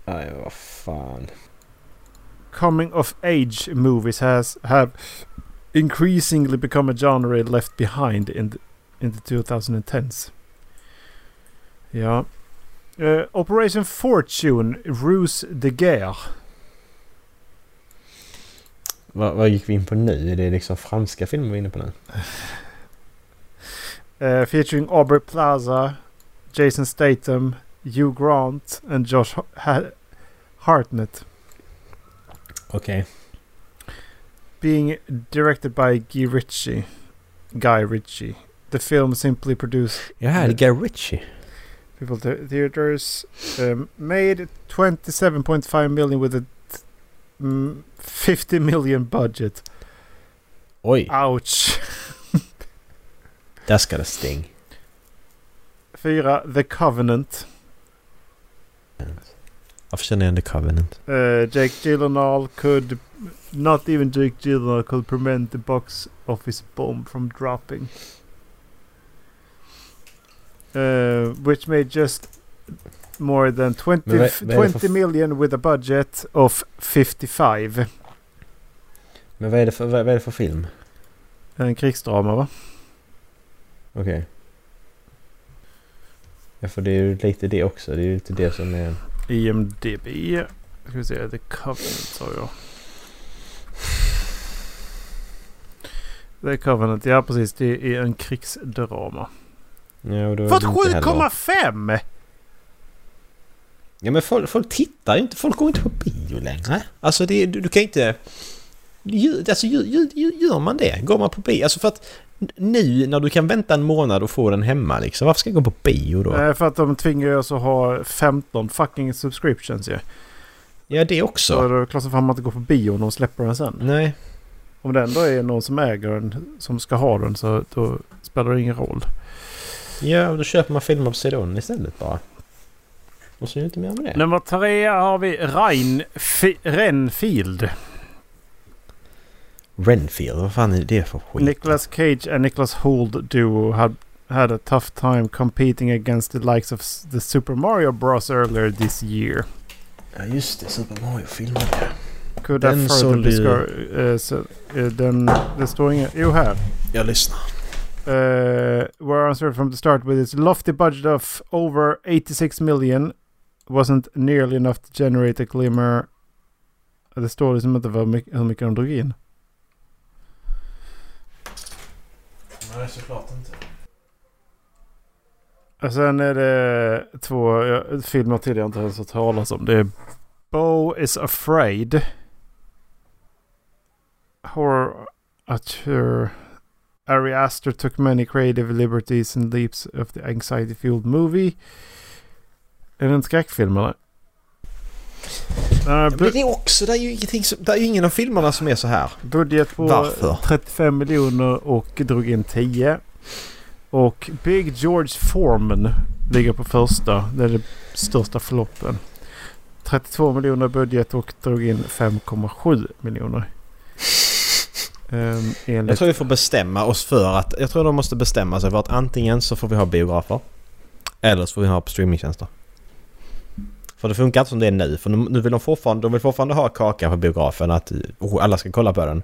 Nej, vad fan. Coming of age movies has have increasingly become a genre left behind in the, in the 2010s. Ja. Eh, Operation Fortune, Ruse de Guerre. Vad, vad gick vi in på nu? Är det liksom franska filmer vi är inne på nu? eh, featuring Aubrey Plaza, Jason Statham, Hugh Grant and Josh ha- Hartnett. Okej. Being directed by Guy Ritchie. Guy Ritchie. The film simply produced det är Guy Ritchie. people theaters. Um, made 27.5 million with a mm, 50 million budget. Oj, Ouch. där ska det sting. Fyra, The Covenant. Varför känner jag igen The Covenant? Uh, Jake Gyllenhaal could... Not even Jake Gyllenhaal could prevent the box office bomb from dropping. Uh, which made just more than 20, Men vad- vad är det för 20 f- million with a budget of 55. Men vad är det för, vad, är det för film? En krigsdrama va? Okej. Ja, för det är ju lite det också. Det är ju lite det som är... IMDB. Ska vi se, The Covenant sa jag. The Covenant, ja precis. Det är en krigsdrama. Ja, och då Fått det inte heller- 7,5! Ja, men folk, folk tittar ju inte. Folk går inte på bio längre. Alltså, det, du, du kan inte... Alltså, gör, man det? Går man på bio? Alltså för att nu när du kan vänta en månad och få den hemma liksom. Varför ska jag gå på bio då? Eh, för att de tvingar oss att ha 15 fucking subscriptions ju. Ja, det Så också. då är det klart som fan man inte går på bio om de släpper den sen. Nej. Om det ändå är någon som äger den som ska ha den så då spelar det ingen roll. Ja, och då köper man filmer på CD-ON istället bara. Och så är det inte mer med det. Nummer tre har vi Rein Fi- Renfield. Renfield, vad fan är det för skit? Nicolas Cage and Nicholas Hoult duo had had a tough time competing against the likes of the Super Mario Bros earlier this year. Ja, just det. Super Mario-filmen ja. Could Den sålde ju- eh, så, eh, den, det står inget... Jo här. Jag lyssnar. Uh, were answered from the start with its lofty budget of over 86 million wasn't nearly enough to generate a glimmer. Det står liksom inte vad mycket, hur mycket de drog in. Nej, såklart inte. Och sen är det två ja, filmer till jag inte ens har talat om. Det är Bo is afraid. Horror auteur Ari Aster took many creative liberties and leaps of the anxiety-fueled movie. Är det en skräckfilm eller? Uh, Men det är också, det är ju ingenting som, det är ju ingen av filmerna som är så här. budget på Varför? 35 miljoner och drog in 10. Och Big George Foreman ligger på första. Det är det största floppen. 32 miljoner budget och drog in 5,7 miljoner. Um, Jag tror vi får bestämma oss för att... Jag tror de måste bestämma sig för att antingen så får vi ha biografer. Eller så får vi ha på streamingtjänster. För det funkar inte som det är nu. För nu vill de fortfarande, de vill fortfarande ha kaka på biografen. Att oh, alla ska kolla på den.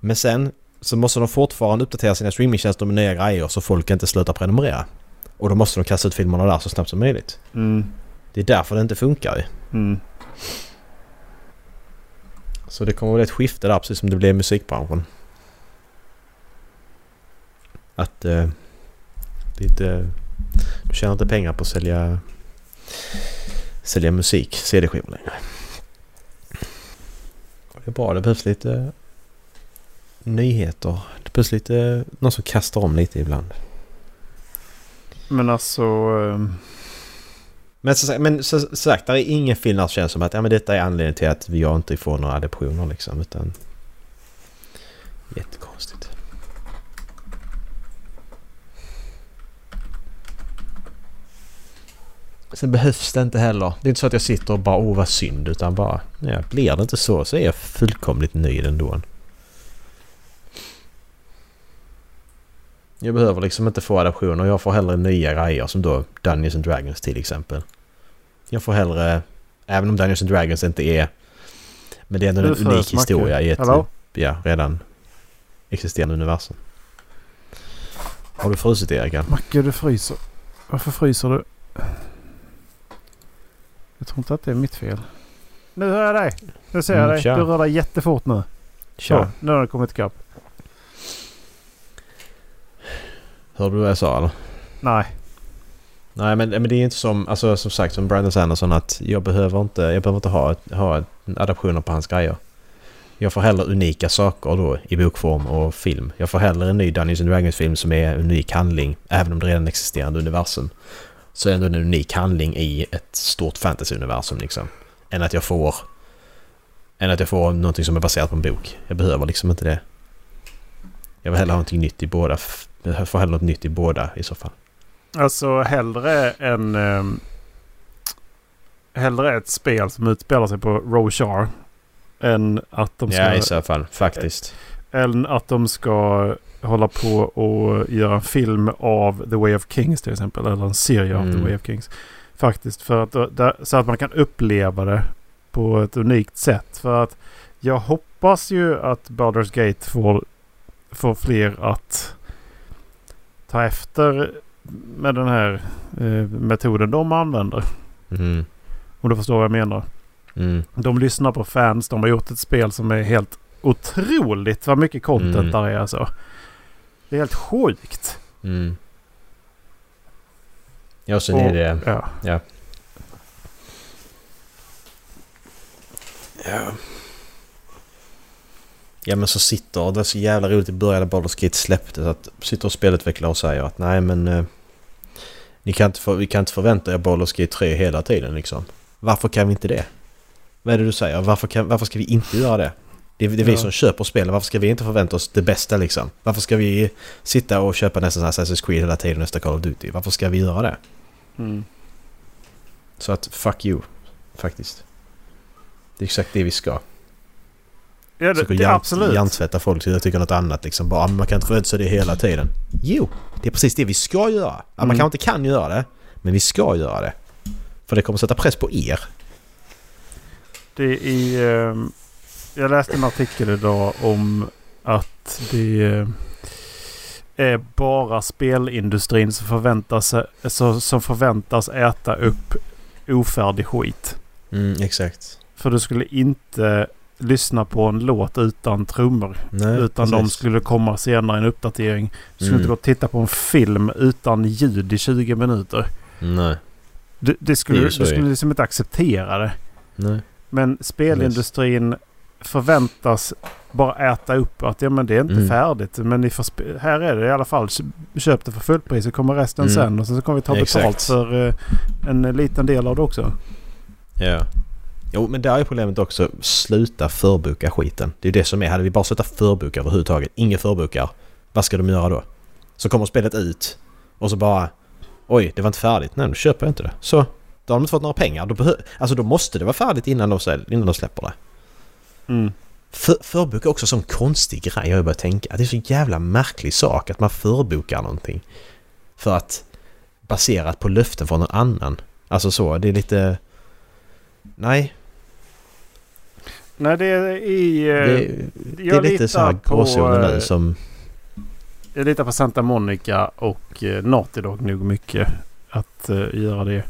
Men sen så måste de fortfarande uppdatera sina streamingtjänster med nya grejer så folk inte slutar prenumerera. Och då måste de kasta ut filmerna där så snabbt som möjligt. mm, Det är därför det inte funkar ju. mm. Så det kommer bli ett skifte där precis som det blev i musikbranschen. Att... Eh, det inte... Du tjänar inte pengar på att sälja... Sälja musik, CD-skivor längre. Det är bra, det behövs lite nyheter. Det behövs lite... Någon som kastar om lite ibland. Men alltså... ehm, Men så, men så, så sagt, det är ingen film där känns som att ja, men detta är anledningen till att jag inte får några adoptioner liksom. Utan... Jättekonstigt. Sen behövs det inte heller. Det är inte så att jag sitter och bara åh vad synd utan bara ja, blir det inte så så är jag fullkomligt nöjd ändå. Jag behöver liksom inte få adaptioner. Jag får hellre nya grejer som då Dungeons and Dragons till exempel. Jag får hellre, även om Dungeons and Dragons inte är... Men det är ändå en unik historia i ett Hallå? ja, redan existerande universum. Har du frusit Erika? Macke, du fryser. Varför fryser du? Jag tror inte att det är mitt fel. Nu hör jag dig. Nu ser jag Mm, dig. tja. Du rör dig jättefort nu. Så, nu har du kommit ikapp. Hörde du vad jag sa eller? Nej. Nej men, men det är inte som, alltså, som sagt som Brandon Sanderson att jag behöver inte, jag behöver inte ha, ett- ha ett- adaptioner på hans grejer. Jag får hellre unika saker då i bokform och film. Jag får hellre en ny Dungeons and Dragons film som är en unik handling. Även om det redan existerande universum. Så är det ändå en unik handling i ett stort fantasyuniversum liksom. Än att jag får... Än att jag får någonting som är baserat på en bok. Jag behöver liksom inte det. Jag vill hellre ha någonting nytt i båda. Jag får hellre något nytt i båda i så fall. Alltså hellre en... Um, hellre ett spel som utspelar sig på Roshar. Än att de ska... Ja, i så fall. Faktiskt. Än att de ska hålla på och göra en film av The Way of Kings till exempel. Eller en serie av The Mm. Way of Kings. Faktiskt. För att, där, så att man kan uppleva det på ett unikt sätt. För att jag hoppas ju att Baldur's Gate får, får fler att ta efter med den här eh, metoden de använder. Mm. Om du förstår vad jag menar. Mm. De lyssnar på fans. De har gjort ett spel som är helt otroligt vad mycket content Mm. där är alltså. Det är helt sjukt. Mm. Ja, sen är det... Ja. Ja. Ja. Ja men så sitter det är så jävla roligt i början när Baldur's Gate släpptes att sitter och spelutvecklare och säger att nej men eh, ni kan inte för, vi kan inte förvänta er Baldur's Gate 3 hela tiden liksom. Varför kan vi inte det? Vad är det du säger? Varför, kan, varför ska vi inte göra det? Det är, det är vi Ja. som köper spelen. Varför ska vi inte förvänta oss det bästa liksom? Varför ska vi sitta och köpa nästa sån här Assassin's Creed hela tiden nästa Call of Duty? Varför ska vi göra det? Mm. Så att fuck you, faktiskt. Det är exakt det vi ska. Ja, det, det, absolut. hjärntvätta folk så jag tycker något annat liksom. Bara, "Ah, man kan inte förvänta sig det hela tiden. Jo, det är precis det vi ska göra. Ja, Man Mm. kanske inte kan göra det, men vi ska göra det. För det kommer sätta press på er. Det är, ehm, jag läste en artikel idag om att det eh, är bara spelindustrin som förväntas, så, som förväntas äta upp ofärdig skit. Mm, exakt. För du skulle inte lyssna på en låt utan trummor. Nej, utan de precis. skulle komma senare i en uppdatering. Du skulle Mm. inte gå och titta på en film utan ljud i 20 minuter. Nej, Du, det skulle, Det du skulle liksom inte acceptera det. nej. Men spelindustrin förväntas bara äta upp att ja, men det är inte Mm. färdigt. Men ni får här är det i alla fall. Köp det för fullpris så kommer resten Mm. sen. Och sen så kommer vi ta betalt Exakt. för eh, en liten del av det också. Ja. Jo, men där är problemet också. Sluta förboka skiten. Det är ju det som är. Hade vi bara slutat förboka överhuvudtaget. Inga förbokar. Vad ska de göra då? Så kommer spelet ut och så bara... Oj, det var inte färdigt. Nej, då köper jag inte det. Så. Då har de inte fått några pengar. Då, alltså, då måste det vara färdigt innan de, innan de släpper det. Mm. För, förbok är också en sån konstig grej jag har börjat tänka. Det är så jävla märklig sak att man förbokar någonting. För att baserat på löften från någon annan. Alltså så, det är lite... Nej, Nej det är i... eh, det, det är lite så här gråzoner eh, nu som... Jag litar på Santa Monica och eh, Naughty Dog nog mycket. Att eh, göra det.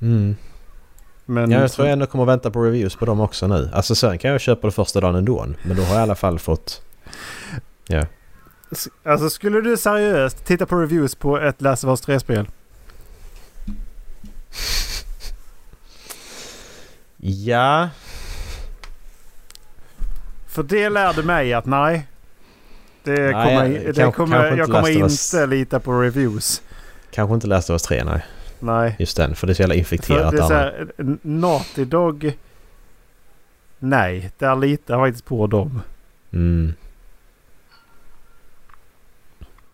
Mm. Men Ja, jag tror jag ändå kommer vänta på reviews på dem också nu. Alltså sen kan jag köpa det första dagen ändå. Men då har jag i alla fall fått... Alltså skulle du seriöst titta på reviews på ett Last of Us 3-spel? Ja... För det lärde mig att nej. Det Nej, kommer, jag- det kanske- kommer, kanske jag inte kommer inte lita på reviews. Kanske inte Last of Us 3, nej. Nej. Just den, för det är så jävla För infekterat det är så här, Naughty Dog. Nej, där litar jag faktiskt på dem. Mm.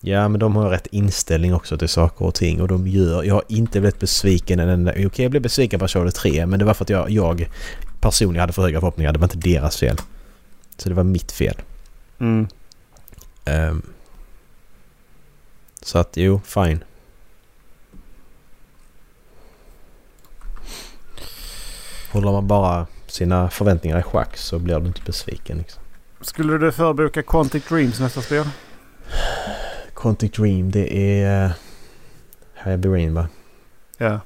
Ja, men de har rätt inställning också till saker och ting och de gör... Jag har inte blivit besviken en enda... Okej, jag blev besviken på Charlotte 3 men det var för att jag, jag personligen hade för höga förhoppningar. Det var inte deras fel. Så det var mitt fel. Mm. Ehm. så att jo, fine. Håller man bara sina förväntningar i schack så blir du inte besviken. Liksom. Skulle du förboka Quantic Dreams nästa spel? Quantic Dream, det är... Happy Rain va? Ja.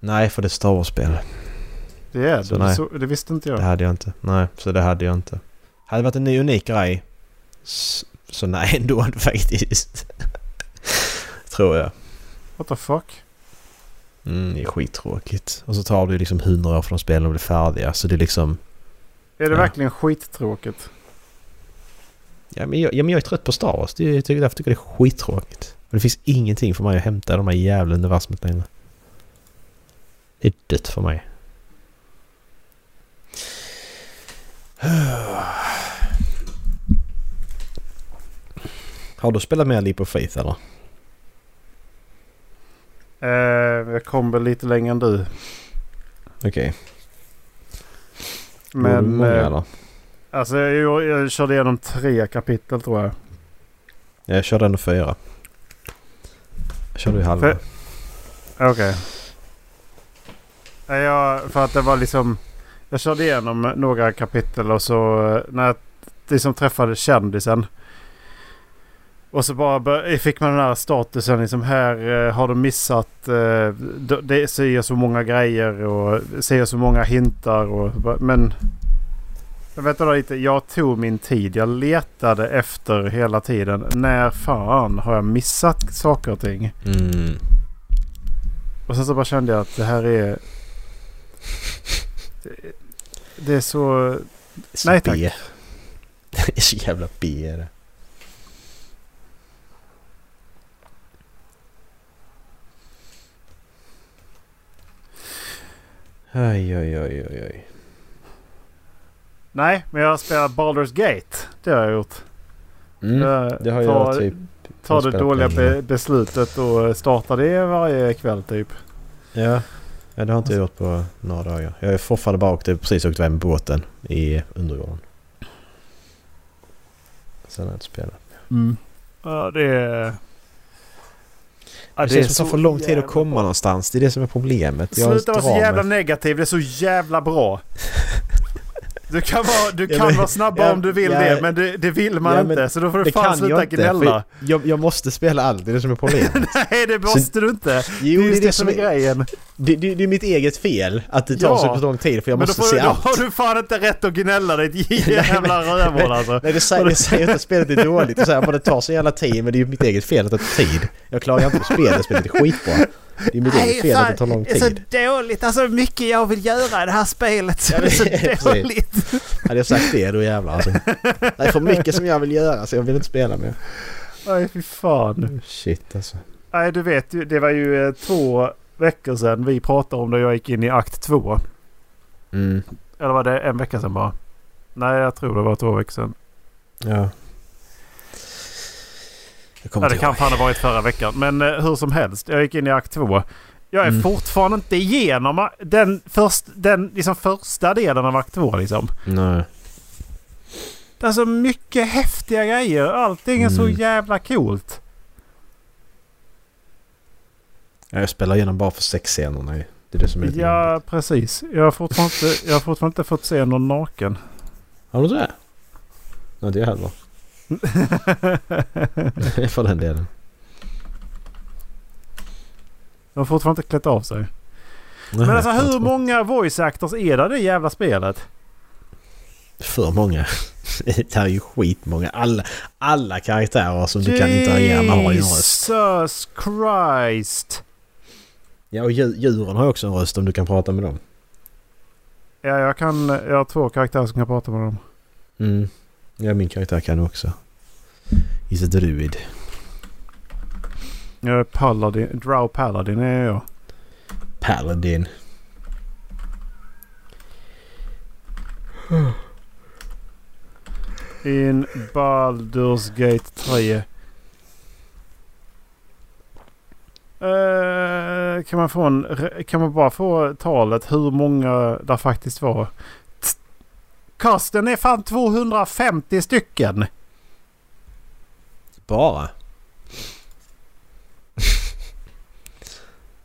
Nej, för det är Star Wars-spel. Det är Så det. nej. Så, det visste inte jag. Det hade jag inte. Nej, så det hade jag inte. Hade det varit en ny unik grej så, så nej ändå faktiskt. Tror jag. What the fuck? Mm, det är skittråkigt. Och så tar det ju liksom hundra år från spelen att bli färdiga. Så det är liksom... Är det Ja. verkligen skittråkigt? Ja men, jag, ja, men jag är trött på Star Wars. Det är, jag tycker, därför tycker jag det är skittråkigt. Och det finns ingenting för mig att hämta de här jävla universumet längre. Det är dött för mig. Har du spelat mer Leap of Faith eller? Eh, jag kom väl lite längre än du. Okej. Du Men många eh, alltså jag, jag körde igenom tre kapitel tror jag. Jag körde ändå fyra. Jag körde ju halva. Okej. Okay. Jag, för att det var liksom... Jag körde igenom några kapitel och så eh, när jag liksom träffade kändisen. Och så bara fick man den här statusen liksom här eh, har de missat. Eh, det säger så många grejer och säger så många hintar och men... Jag vet inte lite. Jag tog min tid. Jag letade efter hela tiden. När fan har jag missat saker och ting? Mm. Och sen så bara kände jag att det här är... det- Det är så... Så Nej, tack. B. Det är så jävla B är det. Oj, oj, oj, oj, oj. Nej, men jag har spelat Baldur's Gate. Det har jag gjort. Mm, det har tar, jag typ... tar det dåliga be beslutet och startar det varje kväll typ. Ja. ja, det har inte jag gjort på några dagar. Jag är fortfarande bara åkt, precis åkt iväg med båten i undergården. Sen har jag inte spelat. Ja, det är... Ja, Det, känns som att det tar för lång tid att komma någonstans. Det är det som är problemet. Jag Sluta vara så jävla negativ. Det är så jävla bra. Du kan vara, du kan men- vara snabbare ja, om du vill ja, det. Men det, det vill man ja, inte. Så då får du Det fan sluta gnälla. Jag, jag måste spela allt. Det är det som är problemet. Nej, det måste du inte. Jo, det är det det som är grejen. Det, det, det är mitt eget fel att det tar så lång tid för jag då, måste se du- då allt. har du fan inte rätt att gnälla ditt jävla rövhål alltså. Nej det säger, det säger inte att spelet är dåligt. Det säger bara det tar så jävla tid men det är ju mitt eget fel att det tar tid. Jag klagar inte på spelet, spelet är skitbra. Det är mitt eget fel att det tar lång Det är så tid. dåligt. Alltså mycket jag vill göra i det här spelet. Så Ja, det är så det dåligt. Hade jag sagt det då jävlar alltså. Det är för mycket som jag vill göra så jag vill inte spela mer. Nej fy fan. Shit alltså. Nej du vet ju. Det var ju eh, två veckor sedan vi pratade om då jag gick in i akt två. Mm. Eller var det en vecka sedan bara? Nej jag tror det var två veckor sedan. Ja. Jag Ja, det inte kan fan ha varit förra veckan. Men eh, hur som helst. Jag gick in i akt två. Jag är Mm. fortfarande inte igenom den, först, den liksom första delen av akt två liksom. Nej. Det är så mycket häftiga grejer. Allting är så Mm. jävla coolt. Ja, Jag spelar igenom bara för sexscenerna ju. Det är det som är Ja, precis. Jag har, fortfarande inte, jag har fortfarande inte fått se någon naken. Har du det? Nej, det heller. för den delen. De har fortfarande inte klätt av sig. Men alltså hur många voice actors är det i det jävla spelet? För många. det här är ju skitmånga. Alla, alla karaktärer som du kan interagera med har ju en röst. Jesus Christ! Ja, och dju- djuren har också en röst om du kan prata med dem. Ja, jag kan... Jag har två karaktärer som kan prata med dem. Mm. Ja, min karaktär kan också. He's a druid. Jag är Paladin. Drow Paladin är jag. Paladin. In Baldur's Gate 3. Eh, kan man få en... Kan man bara få talet hur många där faktiskt var? Kasten är fan 250 stycken! Bara?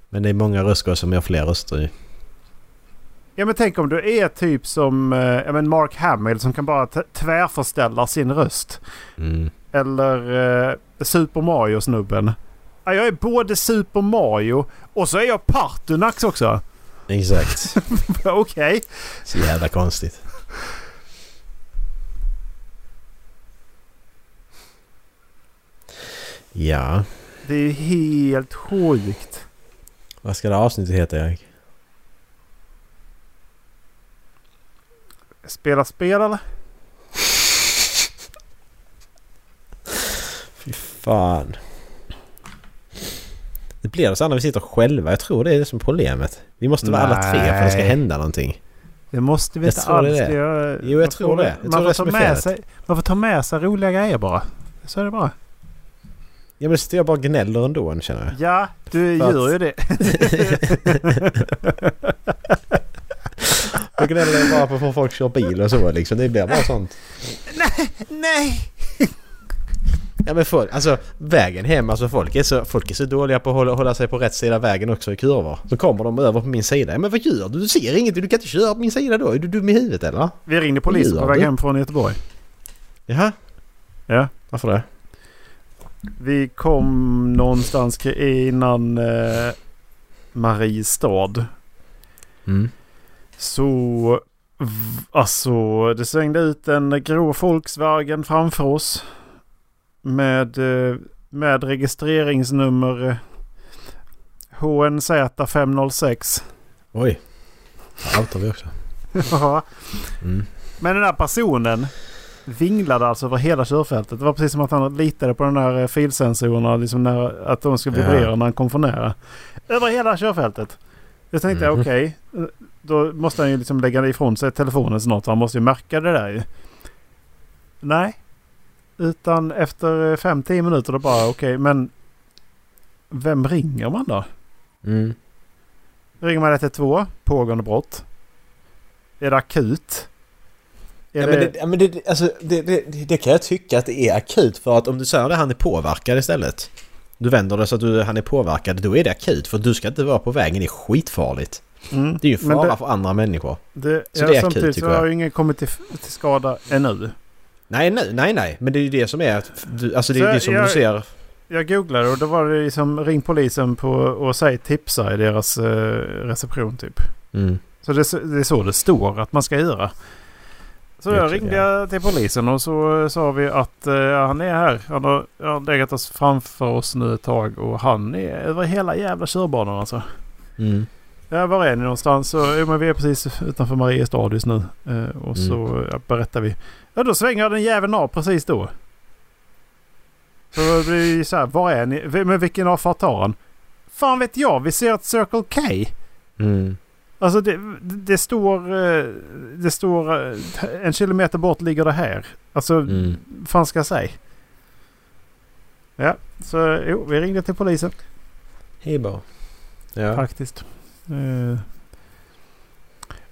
Men det är många röster som har fler röster i. Ja men tänk om du är typ som eh, ja, men Mark Hamill som kan bara tvärförställa sin röst. Mm. Eller eh, Super Mario-snubben. Ja, jag är både Super Mario och så är jag Partunax också. Exakt. Okej. Så jävla konstigt. Ja. Det är helt sjukt. Vad ska det avsnittet heta Erik? Spela spel eller? Fy fan. Det blir så när vi sitter själva. Jag tror det är det som är problemet. Vi måste vara alla tre för att det ska hända någonting. Det måste vi Jag inte det alls. det. Jag, Jo, jag man tror det. Jag man tror får det ta med sig, Man får ta med sig roliga grejer bara. Så är det bara. Ja men jag bara gnäller ändå känner jag. Ja, du För att- gör ju det. Jag gnäller jag bara på hur folk kör bil och så liksom. Det blir bara sånt. Nej! Ja men folk, alltså vägen hem, alltså folk är så, folk är så dåliga på att hålla, hålla sig på rätt sida vägen också i kurvor. Så kommer de över på min sida. Ja, men vad gör du? Du ser inget, du kan inte köra på min sida då. Är du dum i huvudet eller? Vi ringde polisen Gör på väg hem från Göteborg. Jaha? Ja. Varför det? Vi kom någonstans innan eh, Mariestad. Mm. Så... Alltså det svängde ut en grå Volkswagen framför oss. Med, eh, med registreringsnummer eh, HNZ 506. Oj. Där outar vi också. Ja. Mm. Men den här personen vinglade alltså över hela körfältet. Det var precis som att han litade på den där eh, filsensorerna. Liksom när, att de skulle Ja. vibrera när han kom för nära. Över hela körfältet. Jag tänkte Mhm. okej. då måste han ju liksom lägga ifrån sig telefonen snart. Han måste ju märka det där ju. Nej. Utan efter 5-10 minuter då bara okej men. Vem ringer man då? Mm. Ringer man 112? Pågående brott? Är det akut? Är Ja, men det, ja, men det, alltså, det, det, kan jag tycka att det är akut för att om du säger att han är påverkad istället. Du vänder det så att du, han är påverkad, då är det akut för du ska inte vara på vägen, det är skitfarligt. Mm. Det är ju fara för andra människor. Det, Så ja, det är akut, samtidigt så tycker jag. har ju ingen kommit till, till skada ännu. Nej, nej, nej, nej, men det är ju det som är... att du- Alltså det är Så det som jag- du ser... Jag googlade och då var det liksom ring polisen på och säg tipsa i deras eh, reception typ. Mm. Så det, är så- det är så det står att man ska göra. Så jag ringde ja. till polisen och så eh, sa vi att eh, han är här. Han har, han har legat oss framför oss nu ett tag och han är över hela jävla körbanan alltså. Mm. Ja, var är ni någonstans? Så, jo, men vi är precis utanför Mariestad just nu. Eh, och så ja, berättar vi. Ja, då svänger den jäveln av precis då. Så det blir så här, var är ni? Men vilken avfart tar han? Fan vet jag, vi ser ett Circle K. Mm. Alltså det, det står... eh, Det står... eh, En kilometer bort ligger det här. Alltså, Mm. fan ska jag säga? Ja, så jo, vi ringde till polisen Hej bara. Ja. faktiskt. Eh,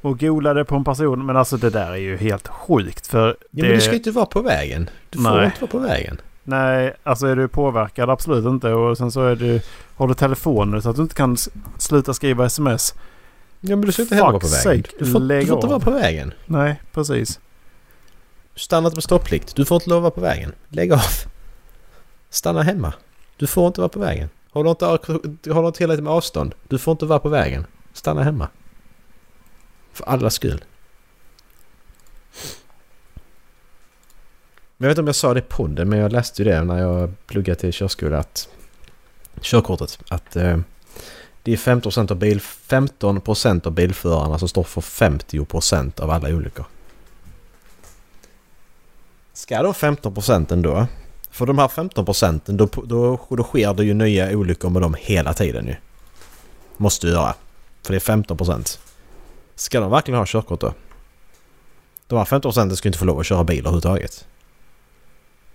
och golade på en person. Men alltså det där är ju helt sjukt. För ja det, men du ska inte vara på vägen. Du får Nej. inte vara på vägen. Nej, alltså är du påverkad? Absolut inte. Och sen så är du... Har du telefonen så att du inte kan sluta skriva sms? Ja men du ska inte heller vara på vägen. Du får, du får inte vara på vägen. Nej, precis. Stanna inte på stopplikt. Du får inte lov att vara på vägen. Lägg av. Stanna hemma. Du får inte vara på vägen. Håller inte, håller inte tillräckligt med avstånd. Du får inte vara på vägen. Stanna hemma. För allas skull. Men jag vet inte om jag sa det i podden men jag läste ju det när jag pluggade till körskola att körkortet att eh, det är 15% av, bil, 15% av bilförarna som står för 50% av alla olyckor. Ska då 15% då... För de här 15% då, då, då sker det ju nya olyckor med dem hela tiden ju. Måste du göra. För det är 15%. Ska de verkligen ha körkort då? De här 15% ska inte få lov att köra bil överhuvudtaget.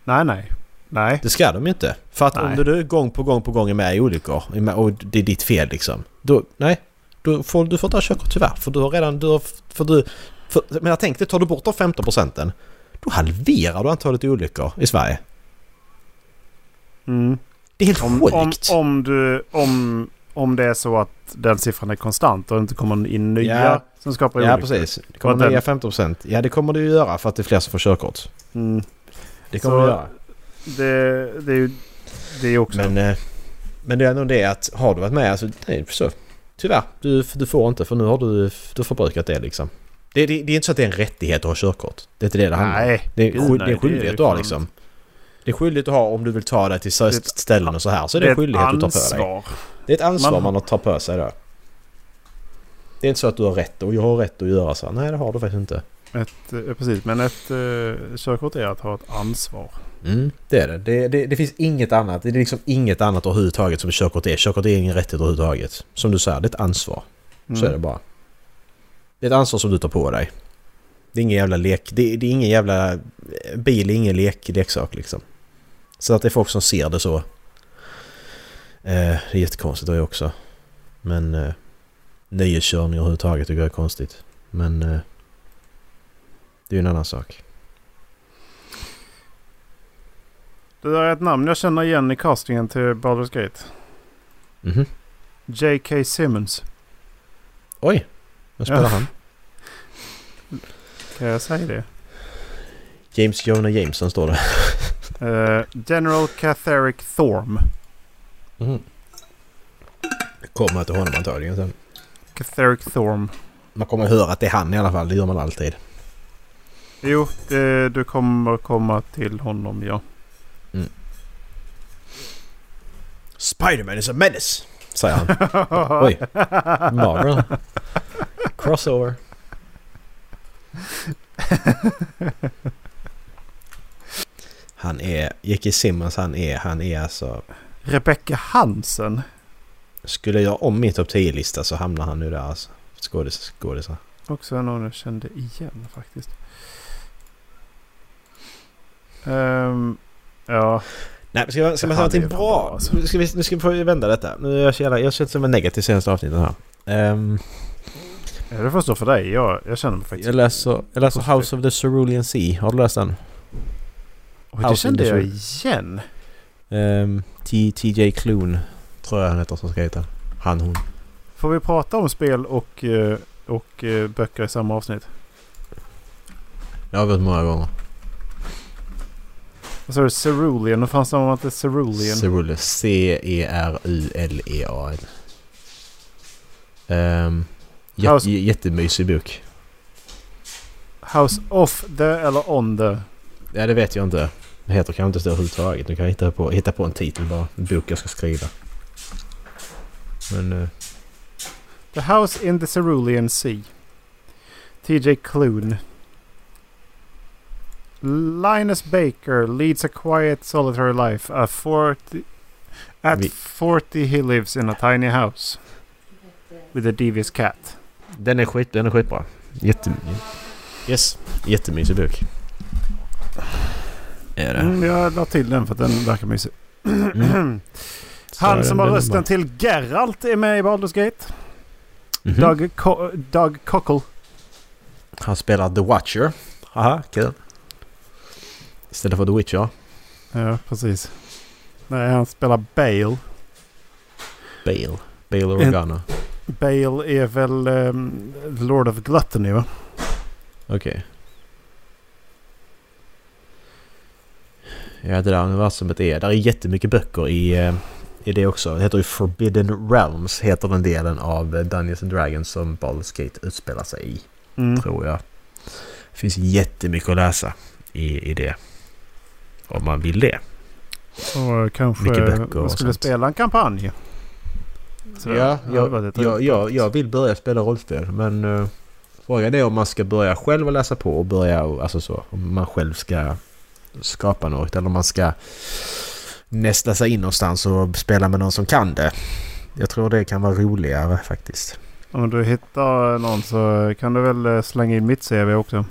Nej, nej. Nej. Det ska de ju inte. För att om Nej. du då gång på gång på gång är med i olyckor och det är ditt fel liksom. Då, nej. Då får, du får inte ha körkort tyvärr. För du har redan... Du har, för du, för, men jag tänkte, tar du bort de 15 procenten då halverar du antalet olyckor i Sverige. Mm. Det är helt Om, sjukt. om, om, du, om, om det är så att den siffran är konstant och det inte kommer in nya Ja. som skapar ja, olyckor. precis. Det kommer Och den- nya 15 procent. Ja, det kommer det ju göra för att det är fler som får körkort. Mm. Det kommer Så- det göra. Det, det är ju det är också... Men, eh, men det är nog det att har du varit med alltså, nej, så. Tyvärr, du, du får inte för nu har du, du förbrukat det liksom. Det, det, det är inte så att det är en rättighet att ha körkort. Det är inte det det handlar om. nej. Det är, Gud, det är en det är skyldighet du har liksom. Det är skyldigt att ha om du vill ta dig till Det är ett- ställen och så här. Så är det, det en skyldighet du tar på dig. ansvar. Det är ett ansvar Man- tagit på sig då. Det är inte så att du har rätt och jag har rätt att göra så här. Nej det har du faktiskt inte. Ett, eh, precis, men ett uh, körkort är att ha ett ansvar. Mm, det är det. Det, det. det finns inget annat. Det är liksom inget annat överhuvudtaget som körkort är. Körkort är ingen rättighet överhuvudtaget. Som du säger, det är ett ansvar. Så Mm. är det bara. Det är ett ansvar som du tar på dig. Det är ingen jävla lek. Det, det är ingen jävla... Bil är ingen lek, leksak liksom. Så att det är folk som ser det så. Eh, det är jättekonstigt det också. Men... Eh, nöjeskörning överhuvudtaget tycker jag är konstigt. Men... Eh, det är ju en annan sak. Det där är ett namn jag känner igen i castingen till Baldur's Gate. Mhm. J.K. Simmons. Oj! Vad spelar Ja. han? Kan jag säga det? James Jonah Jameson står det. Eh, General Catherick Thorm. Mhm. Kommer till honom antagligen sen. Catherick Thorm. Man kommer höra att det är han i alla fall. Det gör man alltid. Jo, det, du kommer komma till honom ja. Spiderman is a menace! Säger han. Oj. Marvel. Crossover. Han är... J.K. Simmons han är... Han är alltså... Rebecca Hansen. Skulle jag om min topp 10-lista så hamnar han nu där alltså. Skådis, skådisar. Också någon jag kände igen faktiskt. Ehm, ja, Nej, ska, ska Det man säga någonting varit bra? bra, alltså. Nu ska vi, nu ska vi få vända detta. Nu är jag så jävla... Jag känner som en negativ senaste avsnittet här. Ehm, ja, det får stå för dig. Jag, jag känner mig faktiskt... jag läser, jag läser House of the Cerulean Sea. Har du läst den? Oj, det kände jag igen. Um, T.J. Klune tror jag han heter som ska heta. Han, hon. Får vi prata om spel och, eh, och eh, böcker i samma avsnitt? Det har hört många gånger. Vad sa du? Cerulean? Hur fan sa man är Cerulean? Cerulean. C-E-R-U-L-E-A-N. Um, House- jätte, jättemysig bok. House of the eller on the? Ja, det vet jag inte. Det heter kanske inte så överhuvudtaget. Nu kan jag hitta på, hitta på en titel bara. En bok jag ska skriva. Men... Uh... The House in the Cerulean Sea. TJ Klune. Linus Baker leads a quiet solitary life. A 40, at Vi- 40 he lives in a tiny house. With a devious cat. Den är skit, den är skitbra. Jätte... Yes. Jättemysig bok. Är det. Mm, jag la till den för att den verkar mysig. Mm. Han som har rösten till Geralt är med i Baldur's Gate. Mhm. Doug, Co- Doug Cockle. Han spelar The Watcher. Haha, kul. Istället för The Witcher. Ja, precis. Nej, han spelar Bale. Bale. Bale Organa. Bale är väl um, Lord of Gluttony va? Okej. Ja, det där universumet är... Där är jättemycket böcker i, eh, i det också. Det heter ju Forbidden Realms, heter den delen av Dungeons and Dragons som Baldur's Gate utspelar sig i, Mm. tror jag. Det finns jättemycket att läsa i, i det. Om man vill det. Och kanske man skulle sånt. spela en kampanj. Så ja, jag, jag, jag, jag vill börja spela rollspel men uh, frågan är om man ska börja själv och läsa på och börja, alltså så, om man själv ska skapa något eller om man ska nästla sig in någonstans och spela med någon som kan det. Jag tror det kan vara roligare faktiskt. Om du hittar någon så kan du väl eh, slänga in mitt CV också.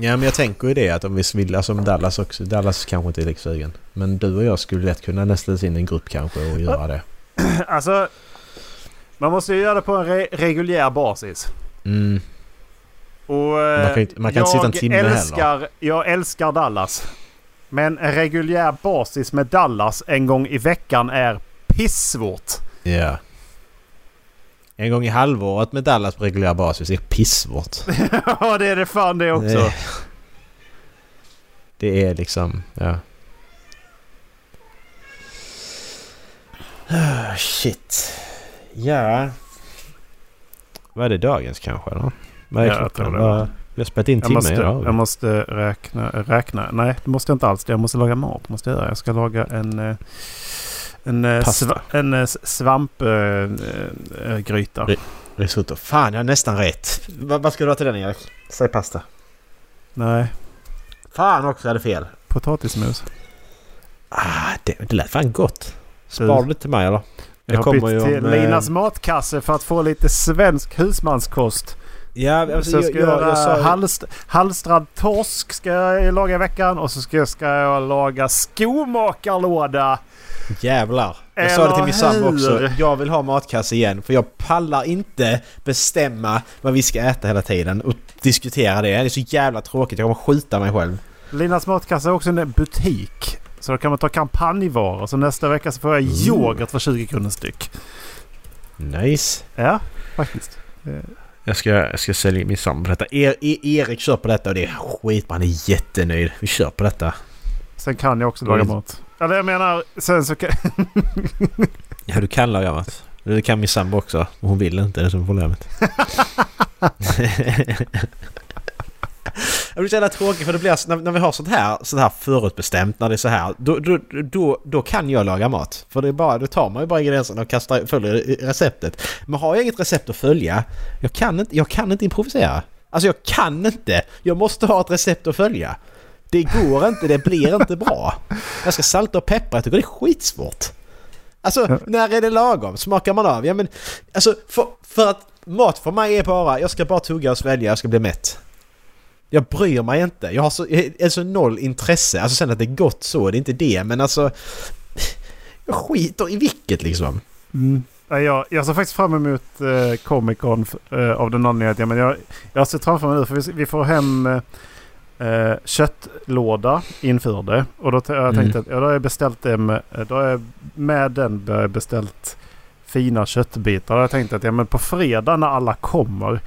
Ja men jag tänker ju det att om vi vill, alltså om Dallas också, Dallas kanske inte är lika sugen. Men du och jag skulle lätt kunna nästla oss in i en grupp kanske och göra det. alltså, man måste ju göra det på en re- reguljär basis. Mm. Och, eh, Man kan man kan inte sitta en timme jag heller. älskar, Jag älskar Dallas. Men en reguljär basis med Dallas en gång i veckan är pissvårt. Ja. En gång i halvåret med Dallas på reguljär basis är pissvårt. Ja, det är det fan det också. Det- Det är liksom, ja. Ah, Shit. Ja. Vad är det dagens kanske eller? Vad är Ja, jag klockan? tror det. Vi har spelat in Jag timme måste, idag. jag måste räkna, räkna. Nej, det måste jag inte alls. Jag måste laga mat. Måste jag, göra. jag ska laga en, eh, en, eh, sva, en eh, svampgryta. Det- Risotto. Fan, jag har nästan rätt. Vad, ska du ha till den Erik? Säg pasta. Nej, Fan också, jag hade fel. potatismos. Ah, det, det lät fan gott. Sparar du det till mig eller? Jag har kommer bytt till om, eh, Linas matkasse för att få lite svensk husmanskost. Ja, alltså, så jag jag, ska jag, göra jag sa... halst, halstrad torsk ska jag laga i veckan och så ska jag, ska jag laga skomakarlåda. Jävlar. Jag sa det till min sambo också. Jag vill ha matkasse igen. För jag pallar inte bestämma vad vi ska äta hela tiden och diskutera det. Det är så jävla tråkigt. Jag kommer skjuta mig själv. Linas matkasse är också en butik. Så då kan man ta kampanjvaror. Så nästa vecka så får jag Mm. yoghurt för 20 kronor styck. Nice. Ja, faktiskt. Jag ska, jag ska sälja min sambo på detta. Er, e, Erik kör på detta och det är skitbra. Han är jättenöjd. Vi kör på detta. Sen kan jag också laga Mm. Eller jag menar, sen så kan... Ja, du kan laga mat. Det kan min sambo också. Hon vill inte. Det är som problemet. Det blir så jävla tråkigt för det blir när, när vi har sånt här, sånt här förutbestämt när det är så här. Då, då, då, då kan jag laga mat. För det är bara, då tar man ju bara ingredienserna och kastar, följer receptet. Men har jag inget recept att följa, jag kan inte, jag kan inte improvisera. Alltså jag kan inte. Jag måste ha ett recept att följa. Det går inte, det blir inte bra. Jag ska salta och peppra, jag tycker det är skitsvårt. Alltså, när är det lagom? Smakar man av? Ja men, alltså för, för att mat för mig är bara, jag ska bara tugga och svälja, jag ska bli mätt. Jag bryr mig inte. Jag har så, alltså noll intresse. Alltså sen att det är gott så, det är inte det. Men alltså... Jag skiter i vilket liksom. Mm. Jag, jag ser faktiskt fram emot eh, Comic Con eh, av den anledningen att jag, men jag, jag har sett framför mig nu för vi, vi får hem eh, eh, köttlåda inför det. Och då jag Mm. tänkte att ja, då har jag beställt det med, eh, då har jag med den jag beställt fina köttbitar. Har jag tänkt att ja, men på fredag när alla kommer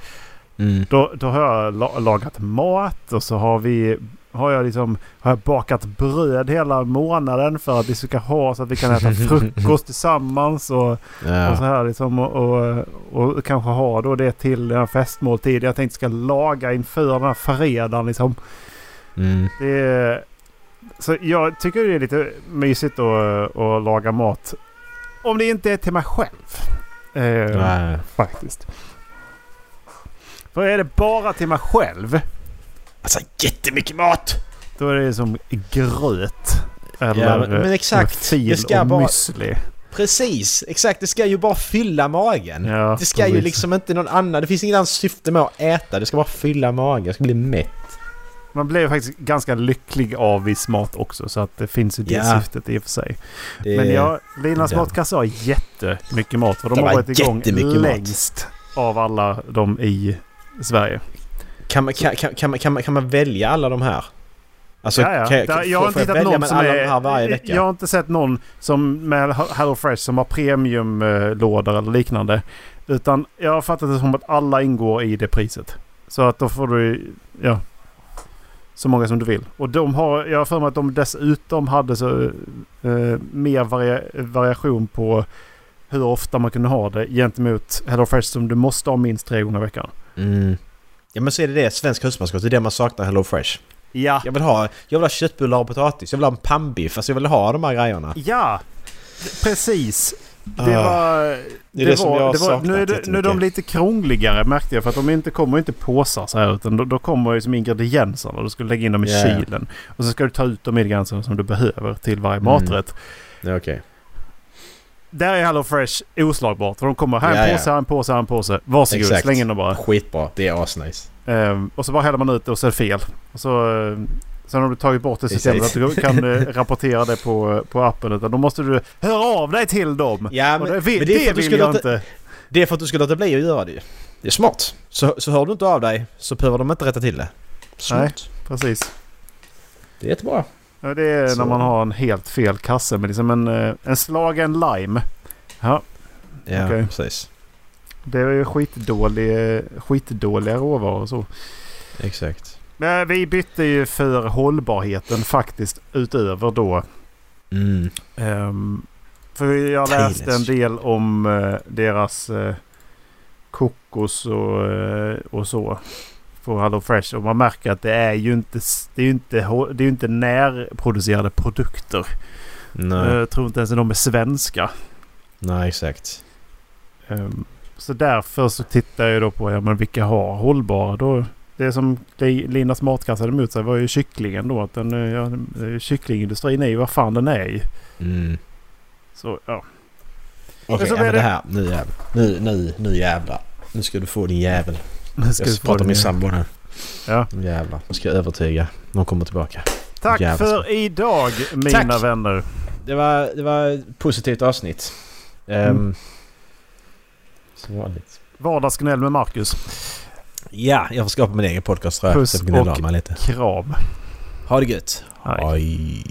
Mm. då, då har jag la, lagat mat och så har vi har jag liksom har jag bakat bröd hela månaden för att vi ska ha så att vi kan äta frukost tillsammans och, och så Ja. här liksom. Och, och, och kanske ha då det till den här festmåltiden jag tänkte ska laga inför den här fredagen liksom. Mm. Det så jag tycker det är lite mysigt att, att laga mat. Om det inte är till mig själv. Eh. Faktiskt. För är det bara till mig själv. Alltså jättemycket mat! Då är det som gröt. Eller Ja, men, men eh, exakt. fil Det ska och bara... müsli. Precis! Exakt, det ska ju bara fylla magen. Ja, det ska ju precis. liksom inte någon annan... Det finns inget annat syfte med att äta. Det ska bara fylla magen. Jag ska bli mätt. Man blir faktiskt ganska lycklig av viss mat också. Så att det finns ju det Ja. syftet i och för sig. Det, Men jag, Linas det- matkasse har jättemycket mat. För de Det har var varit igång jättemycket mat. längst av alla de i Sverige. Kan man, kan, kan, kan, kan, man, kan man välja alla de här? Alltså, Ja, ja. Kan, jag, jag har inte jag hittat någon som är... de här varje vecka? Jag har inte sett någon som med Hello Fresh som har premiumlådor eller liknande. Utan jag har fattat det som att alla ingår i det priset. Så att då får du... Ja. Så många som du vill. Och de har... Jag har för mig att de dessutom hade så... Eh, mer varia, variation på hur ofta man kunde ha det gentemot Hello Fresh som du måste ha minst tre gånger i veckan. Mm. Ja men så är det det, svensk husmanskost. Det är det man saknar Hello Fresh. Ja. Jag vill ha, jag vill ha köttbullar och potatis. Jag vill ha en pannbiff. Alltså jag vill ha de här grejerna. Ja! Precis. Det Ah. var... Det är det, jag har det var, nu, är det, nu är de lite krångligare märkte jag. För att de inte kommer inte påsar så här. Utan då, då kommer ju som ingredienserna. Du ska lägga in dem i ja. kylen. Och så ska du ta ut de ingredienserna som du behöver till varje Mm. maträtt. Ja, okej. Där är Hello Fresh oslagbart. För de kommer här Ja, en ja. påse, här en påse, här en påse. Varsågod, Exakt. släng in dem bara. Skitbra. Det är asnice. Ehm, och så bara häller man ut det och så är det fel. Och så, ehm, sen har du tagit bort det systemet att du kan eh, rapportera det på, på appen. Utan då måste du höra av dig till dem. Ja, men, det, men det det du vill jag inte. Det är för att du ska låta bli att göra det. Det är smart. Så, så hör du inte av dig så behöver de inte rätta till det. Smart. Nej. Precis. Det är jättebra. Ja, det är Så. när man har en helt fel kasse med liksom en, eh, en slagen lime. Ja, Ja, Okej. precis. det är ju skitdålig, skitdåliga råvaror och så. Exakt. Men vi bytte ju för hållbarheten faktiskt utöver då. Mm. ehm, för jag läste en del om eh, deras eh, kokos och, eh, och så. På Hello Fresh. Och man märker att det är ju inte, det är ju inte, det är ju inte närproducerade produkter. Nej. Jag tror inte ens att de är svenska. Nej, exakt. Ehm, Så därför så tittar jag då på ja, men vilka har hållbara. Då, det som Li- Linas matkasse hade emot sig var ju kycklingen då. Att den, eh, ja, den- kycklingindustrin är ju vad fan den är i. Mm. Så ja. Okej, blir men det- det här. Nu jävlar. Nu, nu, nu jävlar. Nu ska du få din jävel. Nu Jag ska vi ska få prata den med min sambo nu. Ja. Jävlar. Nu ska jag övertyga. Någon kommer tillbaka. Tack Jävlar. för idag mina Tack. vänner. Det var, det var ett positivt avsnitt. Ehm, Mm. Som vanligt. Vardagsgnäll med Marcus. Ja, jag får skapa min egen podcast tror jag. Puss jag och-. Kram. Ha det gött. Hej. Hej.